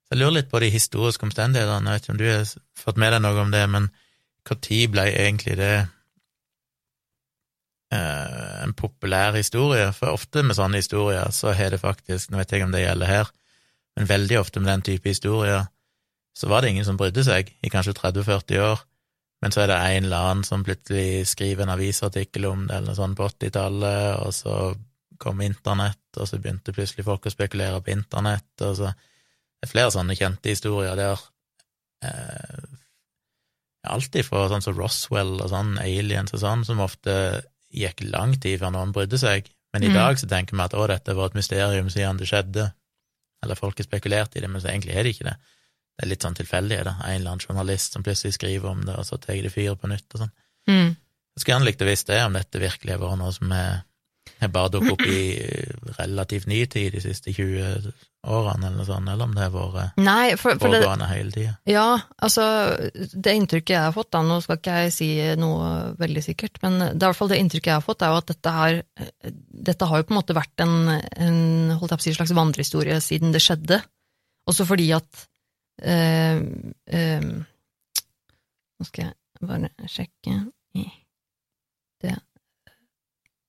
så Jeg lurer litt på de historiske omstendighetene, jeg vet ikke om du har fått med deg noe om det, men når ble egentlig det Eh, en populær historie, for ofte med sånne historier så har det faktisk, nå vet jeg om det gjelder her, men veldig ofte med den type historier, så var det ingen som brydde seg i kanskje 30-40 år, men så er det en eller annen som plutselig skriver en avisartikkel om det, eller noe sånt på 80-tallet, og så kom internett, og så begynte plutselig folk å spekulere på internett, og så det er flere sånne kjente historier der eh, alt fra sånn som Roswell og sånn, aliens og sånn, som ofte gikk lang tid før noen brydde seg, men i mm. dag så tenker vi at å, dette var et mysterium siden det skjedde, eller folk har spekulert i det, men så egentlig er det ikke det. Det er litt sånn tilfeldig, det. En eller annen journalist som plutselig skriver om det, og så tar det fyr på nytt og sånn. Mm. Jeg skulle gjerne likt å visst det, om dette virkelig har vært noe som er har bare dukket opp i relativt ny tid, de siste 20 årene, eller sånt, eller om det har vært Nei, for, for pågående hele tida? Ja, altså, det inntrykket jeg har fått, da, nå skal ikke jeg si noe veldig sikkert, men det er i hvert fall det inntrykket jeg har fått, er jo at dette har, dette har jo på en måte vært en, en holdt jeg på å si, slags vandrehistorie siden det skjedde, også fordi at øh, øh, Nå skal jeg bare sjekke det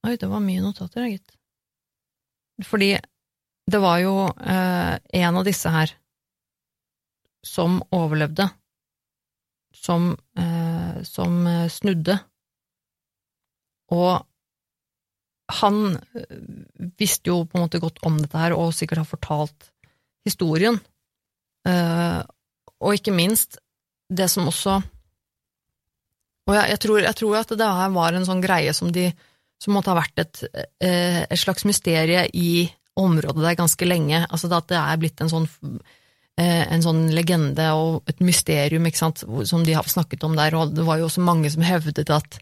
Oi, det var mye notater, gitt. Fordi det var jo eh, en av disse her som overlevde, som, eh, som eh, snudde. Og han eh, visste jo på en måte godt om dette her, og sikkert har fortalt historien. Eh, og ikke minst det som også Og jeg, jeg, tror, jeg tror at det her var en sånn greie som de som måtte ha vært et, eh, et slags mysterie i området der ganske lenge. Altså at det er blitt en sånn, eh, en sånn legende og et mysterium sant, som de har snakket om der, og det var jo også mange som hevdet at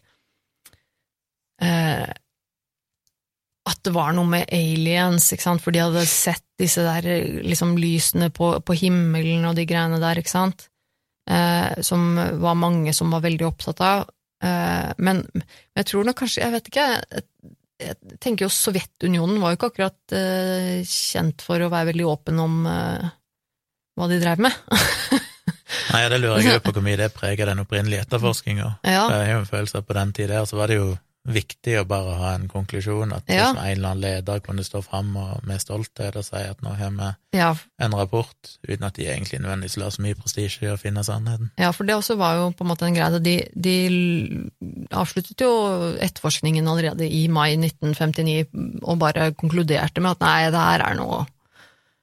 eh, at det var noe med aliens, for de hadde sett disse der liksom lysene på, på himmelen og de greiene der, ikke sant, eh, som var mange som var veldig opptatt av. Eh, men, jeg tror nok kanskje Jeg vet ikke. Jeg, tenker jo Sovjetunionen var jo ikke akkurat uh, kjent for å være veldig åpen om uh, hva de drev med. Nei, det lurer jeg på hvor mye det preger den opprinnelige etterforskninga. Ja. Jeg har jo en følelse at på den tida der så var det jo viktig å bare ha en konklusjon, at ja. en eller annen leder kunne stå fram med stolthet og si at nå har vi ja. en rapport, uten at de egentlig nødvendigvis la så mye prestisje i å finne sannheten. Ja, for det også var jo på en måte en greie. De, de avsluttet jo etterforskningen allerede i mai 1959 og bare konkluderte med at nei, det her er noe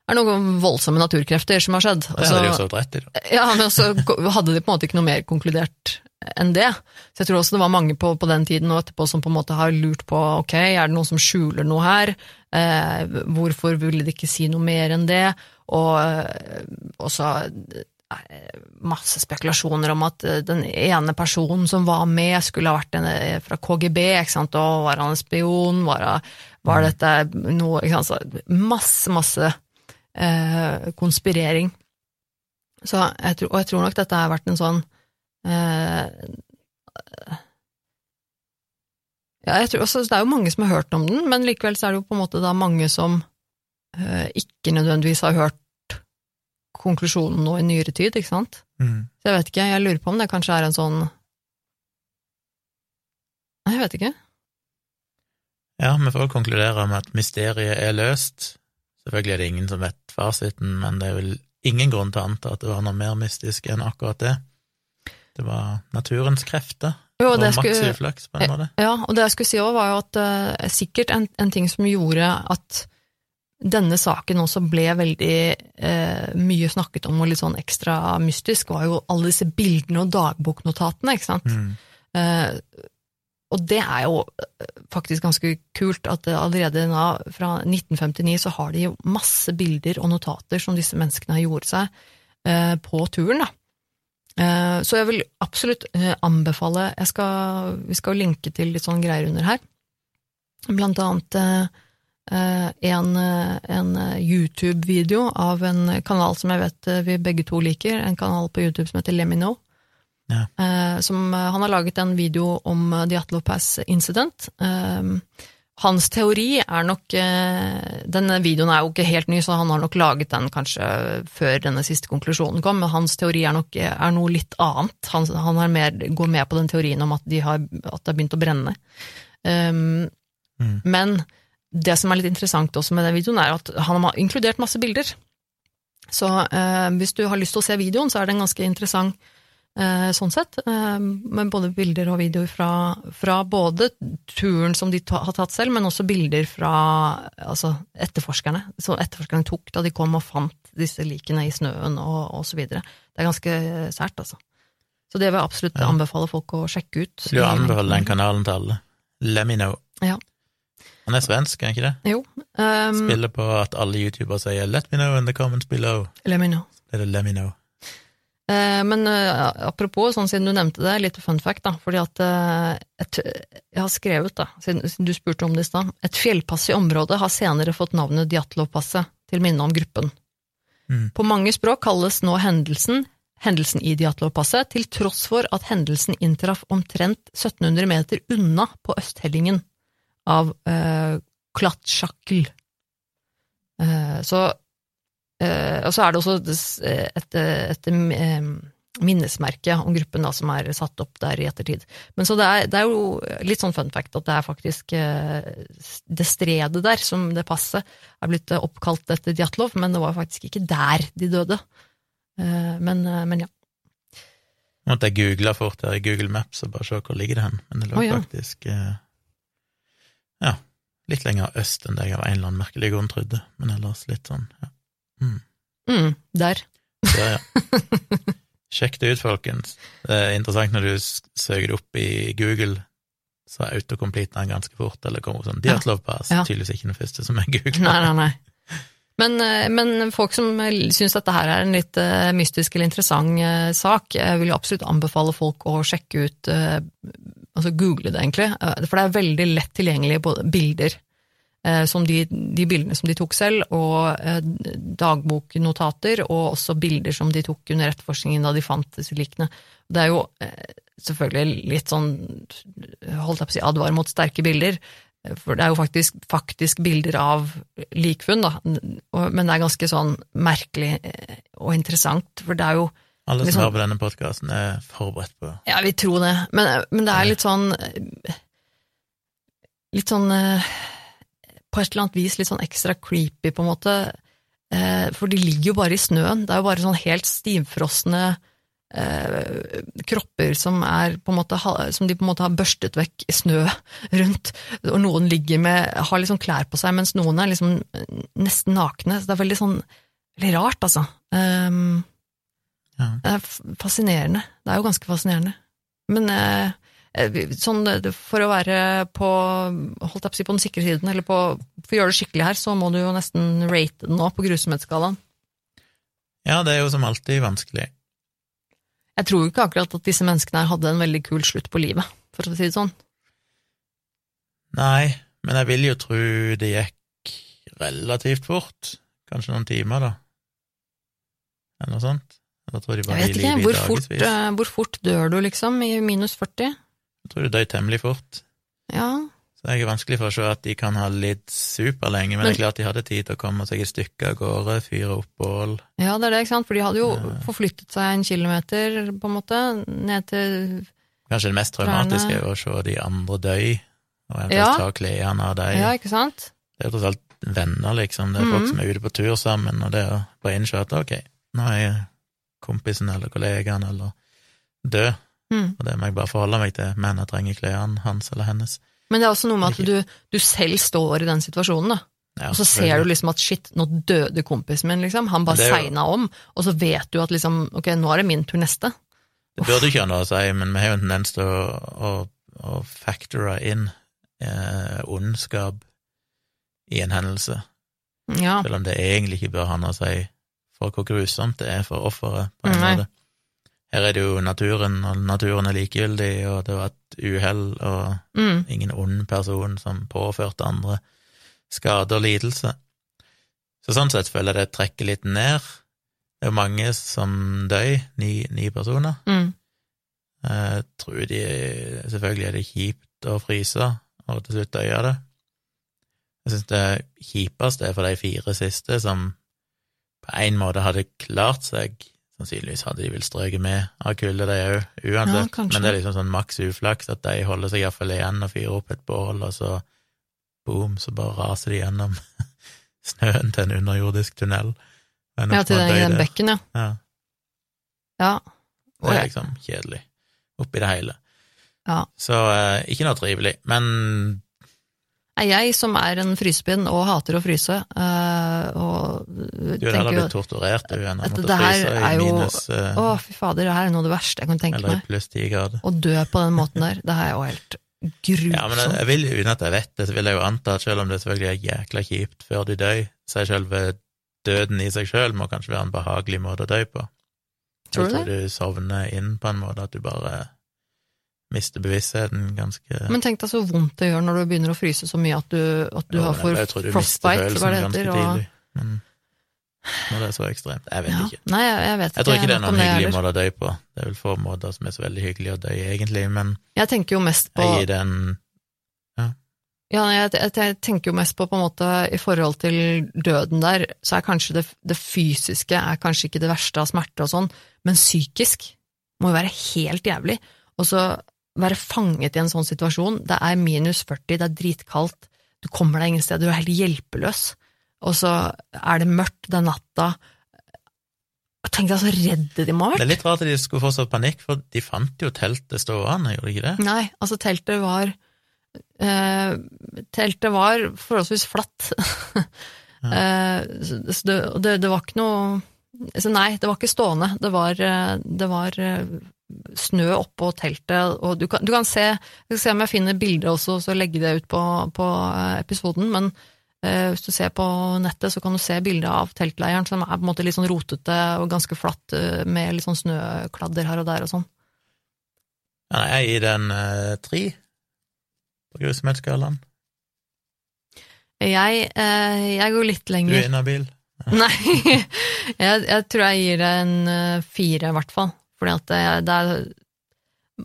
er noen voldsomme naturkrefter som har skjedd. Det hadde de også rett i. Ja, men så hadde de på en måte ikke noe mer konkludert enn det. Så jeg tror også det var mange på, på den tiden og etterpå som på en måte har lurt på ok, er det noen som skjuler noe her, eh, hvorfor ville de ikke si noe mer enn det, og eh, også eh, masse spekulasjoner om at eh, den ene personen som var med, skulle ha vært en fra KGB, ikke sant, og var han en spion, var, var dette noe ikke sant, så Masse, masse eh, konspirering. Så jeg tror, og jeg tror nok dette har vært en sånn eh, Ja, jeg tror også, det er jo mange som har hørt om den, men likevel så er det jo på en måte da mange som eh, ikke nødvendigvis har hørt konklusjonen nå i nyere tid, ikke sant? Mm. Så jeg vet ikke, jeg lurer på om det kanskje er en sånn Nei, jeg vet ikke. Ja, vi får konkludere med at mysteriet er løst. Selvfølgelig er det ingen som vet fasiten, men det er vel ingen grunn til å anta at det var noe mer mystisk enn akkurat det. Det var naturens krefter, Jo, og det maks skulle, uflaks, på en måte. ja, og det jeg skulle si òg, var jo at uh, sikkert en, en ting som gjorde at denne saken også ble veldig uh, mye snakket om og litt sånn ekstra mystisk, var jo alle disse bildene og dagboknotatene, ikke sant. Mm. Uh, og det er jo faktisk ganske kult at allerede da, fra 1959 så har de jo masse bilder og notater som disse menneskene har gjort seg på turen. da. Eh, så jeg vil absolutt eh, anbefale skal, Vi skal linke til litt sånn greier under her. Blant annet eh, en, en YouTube-video av en kanal som jeg vet vi begge to liker, en kanal på YouTube som heter Lemino. Ja. Som, han har laget en video om The Atlo Pass Incident. Hans teori er nok eh, Denne videoen er jo ikke helt ny, så han har nok laget den kanskje før denne siste konklusjonen kom, men hans teori er nok er noe litt annet. Han, han er mer, går med på den teorien om at, de har, at det har begynt å brenne. Um, Mm. Men det som er litt interessant også med den videoen, er at han har inkludert masse bilder. Så uh, hvis du har lyst til å se videoen, så er det en ganske interessant sånn sett. Eh, med både bilder og videoer fra, fra både turen som de ta, har tatt selv, men også bilder fra altså, etterforskerne. Så etterforskerne tok da de kom og fant disse likene i snøen og, og så videre. Det er ganske sært, altså. Så det vil jeg absolutt Ja. anbefale folk å sjekke ut. Du anbefaler den kanalen til alle. Let me know. Ja. Han er svensk, er han ikke det? Jo. Um, Spiller på at alle youtubere sier 'let me know in the comments below'. let me know. Er det let me know. Eh, men eh, apropos, sånn siden du nevnte det, litt fun fact, da. Fordi at eh, et, jeg har skrevet, da, siden, siden du spurte om det i stad, et fjellpass i området har senere fått navnet Djatlov-passet, til minne om gruppen. Mm. På mange språk kalles nå hendelsen hendelsen i Djatlov-passet, til tross for at hendelsen inntraff omtrent 1700 meter unna på østhellingen av eh, Klatsjakl. Eh, så Og så er det også et, et, et, eh, minnesmerke om gruppen da, som er satt opp der i ettertid. Men så det er, det er jo litt sånn fun fact at det er faktisk eh, det stredet der, som det passet, er blitt eh, oppkalt etter Djatlov, men det var faktisk ikke der de døde. Eh, men, eh, men ja. Måtte jeg googla fort her i Google Maps og bare se hvor ligger det hen, men det lå oh, ja. faktisk eh, ja, litt lenger øst enn det jeg av en eller annen merkelig grunn trodde, men ellers litt sånn, ja. Mm. Mm, der. Så ja. Sjekk det ut, folkens. Det er interessant når du søker det opp i Google, så er autocomplete den ganske fort, eller kommer opp sånn Ja. Diatlov Pass, Ja. tydeligvis ikke den første som er Google. Nei, nei, nei. Men, eh, men folk som syns dette her er en litt eh, mystisk eller interessant eh, sak, jeg vil absolutt anbefale folk å sjekke ut eh, Altså google det, egentlig. Eh, For det er veldig lett tilgjengelige bilder, eh, som de, de bildene som de tok selv, og eh, dagboknotater, og også bilder som de tok under etterforskningen da de fant disse likene. Det er jo eh, selvfølgelig litt sånn, holdt jeg på å si, advar mot sterke bilder, for det er jo faktisk, faktisk bilder av likfunn, da, men det er ganske sånn merkelig eh, og interessant, for det er jo Alle som hører på denne podkasten, er forberedt på Ja, vi tror det, men, men det er litt sånn eh, Litt sånn eh, På et eller annet vis litt sånn ekstra creepy, på en måte. Eh, For de ligger jo bare i snøen. Det er jo bare sånn helt stivfrosne eh, kropper som er på en måte som de på en måte har børstet vekk snø rundt, og noen ligger med har liksom klær på seg, mens noen er liksom nesten nakne. Så det er veldig sånn veldig rart, altså. Um, Ja. det er fascinerende. Det er jo ganske fascinerende. Men eh, eh, sånn, for å være på holdt jeg på å si på den sikre siden, eller på, for å gjøre det skikkelig her, så må du jo nesten rate den nå på grusomhetsskalaen. ja, det er jo som alltid vanskelig. Jeg tror jo ikke akkurat at disse menneskene her hadde en veldig kul slutt på livet, for å si det sånn. Nei, men jeg vil jo tro det gikk relativt fort. Kanskje noen timer, da. Eller noe sånt. Jeg vet ikke, hvor fort, eh, hvor fort dør du, liksom, i minus 40? Jeg tror du døde temmelig fort. Ja, Så det er vanskelig for å se at de kan ha lidd superlenge, men, Men- det er klart de hadde tid til å komme seg i stykker av gårde, fyre opp bål. ja, det er det, ikke sant, for de hadde jo Ja. forflyttet seg en kilometer, på en måte, ned til Kanskje det mest traumatiske er å se de andre dø, og eventuelt Ja. ta klærne av dem. Ja, ikke sant? Det er tross alt venner, liksom. Det er folk Mhm. som er ute på tur sammen, og det å bare innse at ok, nå er kompisen eller kollegaen eller død, Mm. og det må jeg bare forholde meg til, men jeg trenger klærne hans eller hennes. Men det er også noe med at du, du selv står i den situasjonen, da. Ja, Og så ser du liksom at shit, nå døde kompisen min, liksom. Han bare jo- segna om, og så vet du at liksom, ok, nå er det min tur neste. Det burde ikke ha noe å si, men vi har jo en tendens til å, å, å factore inn eh, ondskap i en hendelse, Ja. selv om det egentlig ikke bør ha noe å si for hvor grusomt det er for offeret, på en måte. Her er det jo naturen, og naturen er likegyldig, og det var et uhell, og Mm. ingen ond person som påførte andre skade og lidelse. Så sånn sett føler jeg det trekker litt ned. Det er jo mange som dør, ni, ni personer. Mm. Jeg tror de Selvfølgelig er det kjipt å fryse og til slutt dø av det. Jeg syns det kjipeste er for de fire siste som på en måte hadde klart seg. Sannsynligvis hadde de vel strøket med av kullet, de òg, uansett. Ja, Men det er liksom sånn maks uflaks at de holder seg iallfall igjen og fyrer opp et bål, og så boom, så bare raser de gjennom snøen til en underjordisk tunnel. Ja, til den, den bekken, ja. Ja, Ja. det er liksom kjedelig oppi det hele. Ja. Så eh, ikke noe trivelig. Men Nei, Jeg som er en frysepinn og hater å fryse, eh, og du er jo blitt torturert du enn å måtte fryse i er jo- minus eh, Å, fy fader, det her er noe av det verste jeg kan tenke meg. eller i pluss ti grader. Å dø på den måten der, det her er jo helt grusomt. Ja, men jeg, jeg vil, uten at jeg vet det, så vil jeg jo anta at selv om det selvfølgelig er jækla kjipt før du dør, så er selve døden i seg selv må kanskje være en behagelig måte å dø på. Tror du det? jeg tror du sovner inn på en måte at du bare mister bevisstheten ganske Men tenk deg så vondt det gjør når du begynner å fryse så mye at du, at du Jo, har for frostbite, hva det ganske heter. Og, tidlig. Men når det er så ekstremt Jeg vet ja. ikke. Nei, jeg, jeg vet. Jeg tror ikke det er noen hyggelig måte å dø på. Det er vel få måter som er så veldig hyggelige å dø, egentlig, men Jeg tenker jo mest på jeg gir den Ja, jeg, jeg, jeg tenker jo mest på på en måte i forhold til døden der, så er kanskje det, det fysiske er kanskje ikke det verste av smerte og sånn, men psykisk må jo være helt jævlig. Og så være fanget i en sånn situasjon, det er minus 40, det er dritkaldt, du kommer deg ingen sted, du er helt hjelpeløs, og så er det mørkt, er natta. Tenk deg så redde de må ha vært. Det er litt rart at de skulle få så panikk, for de fant jo teltet stående, gjorde de ikke det? Nei, altså teltet var eh, Teltet var forholdsvis flatt. eh, så så det, det, det var ikke noe så Nei, det var ikke stående. Det var, eh, det var eh, snø oppå teltet, og du kan, du kan se Jeg skal se om jeg finner bilder også, så legge det ut på, på eh, episoden, men eh, hvis du ser på nettet, så kan du se bilder av teltleiren som er på en måte litt sånn rotete og ganske flatt, eh, med litt sånn snøkladder her og der og sånn. Ja, jeg gir den eh, tre på grusomhetsskalaen. Jeg, eh, jeg går litt lenger. Du er inhabil. Nei, jeg, jeg tror jeg gir det en eh, fire, i hvert fall. Fordi at det, det er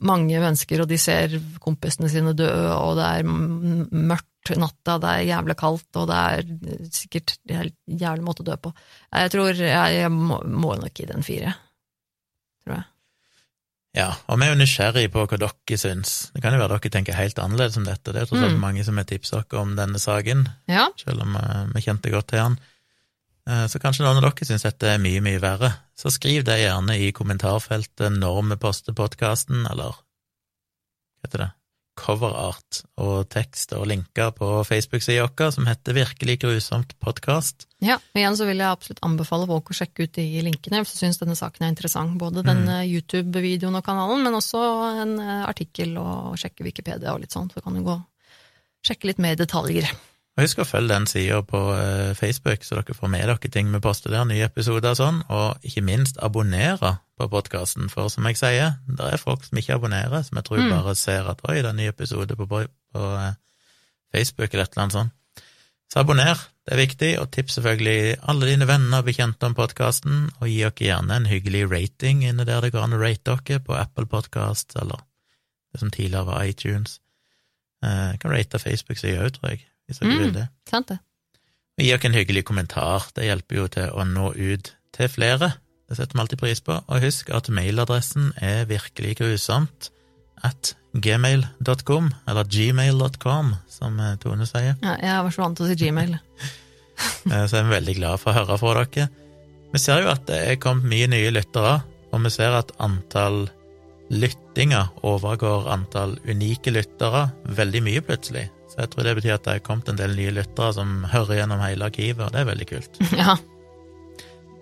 mange mennesker, og de ser kompisene sine dø, og det er mørkt natta, det er jævlig kaldt, og det er sikkert en jævlig måte å dø på. Jeg tror jeg, jeg må, må nok gi den fire. Tror jeg. Ja, og vi er jo nysgjerrige på hva dere syns. Det kan jo være dere tenker helt annerledes om dette. Det er tross alt Mm. mange som har tipsa dere om denne saken, Ja, selv om eh, vi kjente godt til den. Eh, Så kanskje noen av dere syns dette er mye, mye verre. Så skriv det gjerne i kommentarfeltet når vi poster podkasten, eller hva heter det, coverart og tekst og linker på Facebook-sida vår som heter Virkelig grusomt podkast. Ja, og igjen så vil jeg absolutt anbefale folk å sjekke ut de linkene hvis du syns denne saken er interessant. Både den Mm. eh, YouTube-videoen og kanalen, men også en eh, artikkel og sjekke Wikipedia og litt sånn, så kan du gå og sjekke litt mer detaljer. Og husk å følge den sida på eh, Facebook, så dere får med dere ting vi poster der, nye episoder og sånn, og ikke minst abonnere på podkasten, for som jeg sier, det er folk som ikke abonnerer, som jeg tror Mm. bare ser at oi, det er en ny episode på, på eh, Facebook eller et eller annet sånt. Så abonner, det er viktig, og tips selvfølgelig alle dine venner og bekjente om podkasten, og gi dere gjerne en hyggelig rating inne der det går an å rate dere, på Apple Podcast eller det som tidligere var iTunes. Eh, Jeg kan rate Facebook-sida òg, tror jeg, hvis dere Mm. vil det. Sant det? Og gi dere en hyggelig kommentar, det hjelper jo til å nå ut til flere. Det setter vi alltid pris på. Og husk at mailadressen er virkelig grusomt at gmail.com, eller gmail.com, som eh, Tone sier. Ja, jeg var så vant til å si Gmail. Eh, Så er vi veldig glad for å høre fra dere. Vi ser jo at det er kommet mye nye lyttere, og vi ser at antall lyttinger overgår antall unike lyttere veldig mye plutselig. Så jeg tror det betyr at det er kommet en del nye lyttere som hører gjennom hele arkivet, og det er veldig kult. Ja,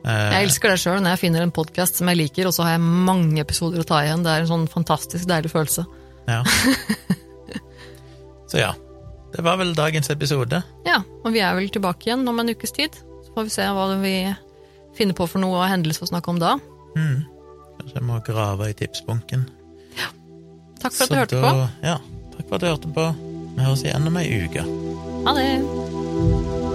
Eh, jeg elsker det sjøl når jeg finner en podkast som jeg liker, og så har jeg mange episoder å ta igjen. Det er en sånn fantastisk deilig følelse. Ja. Så ja, det var vel dagens episode. Ja, og vi er vel tilbake igjen om en ukes tid. Så får vi se hva vi finner på for noe hendelser å snakke om da. Mm. Kanskje jeg må grave i tipsbunken. Takk for at Så du hørte da- på. Ja, takk for at du hørte på. Vi høres igjen om ei uke. Ha det!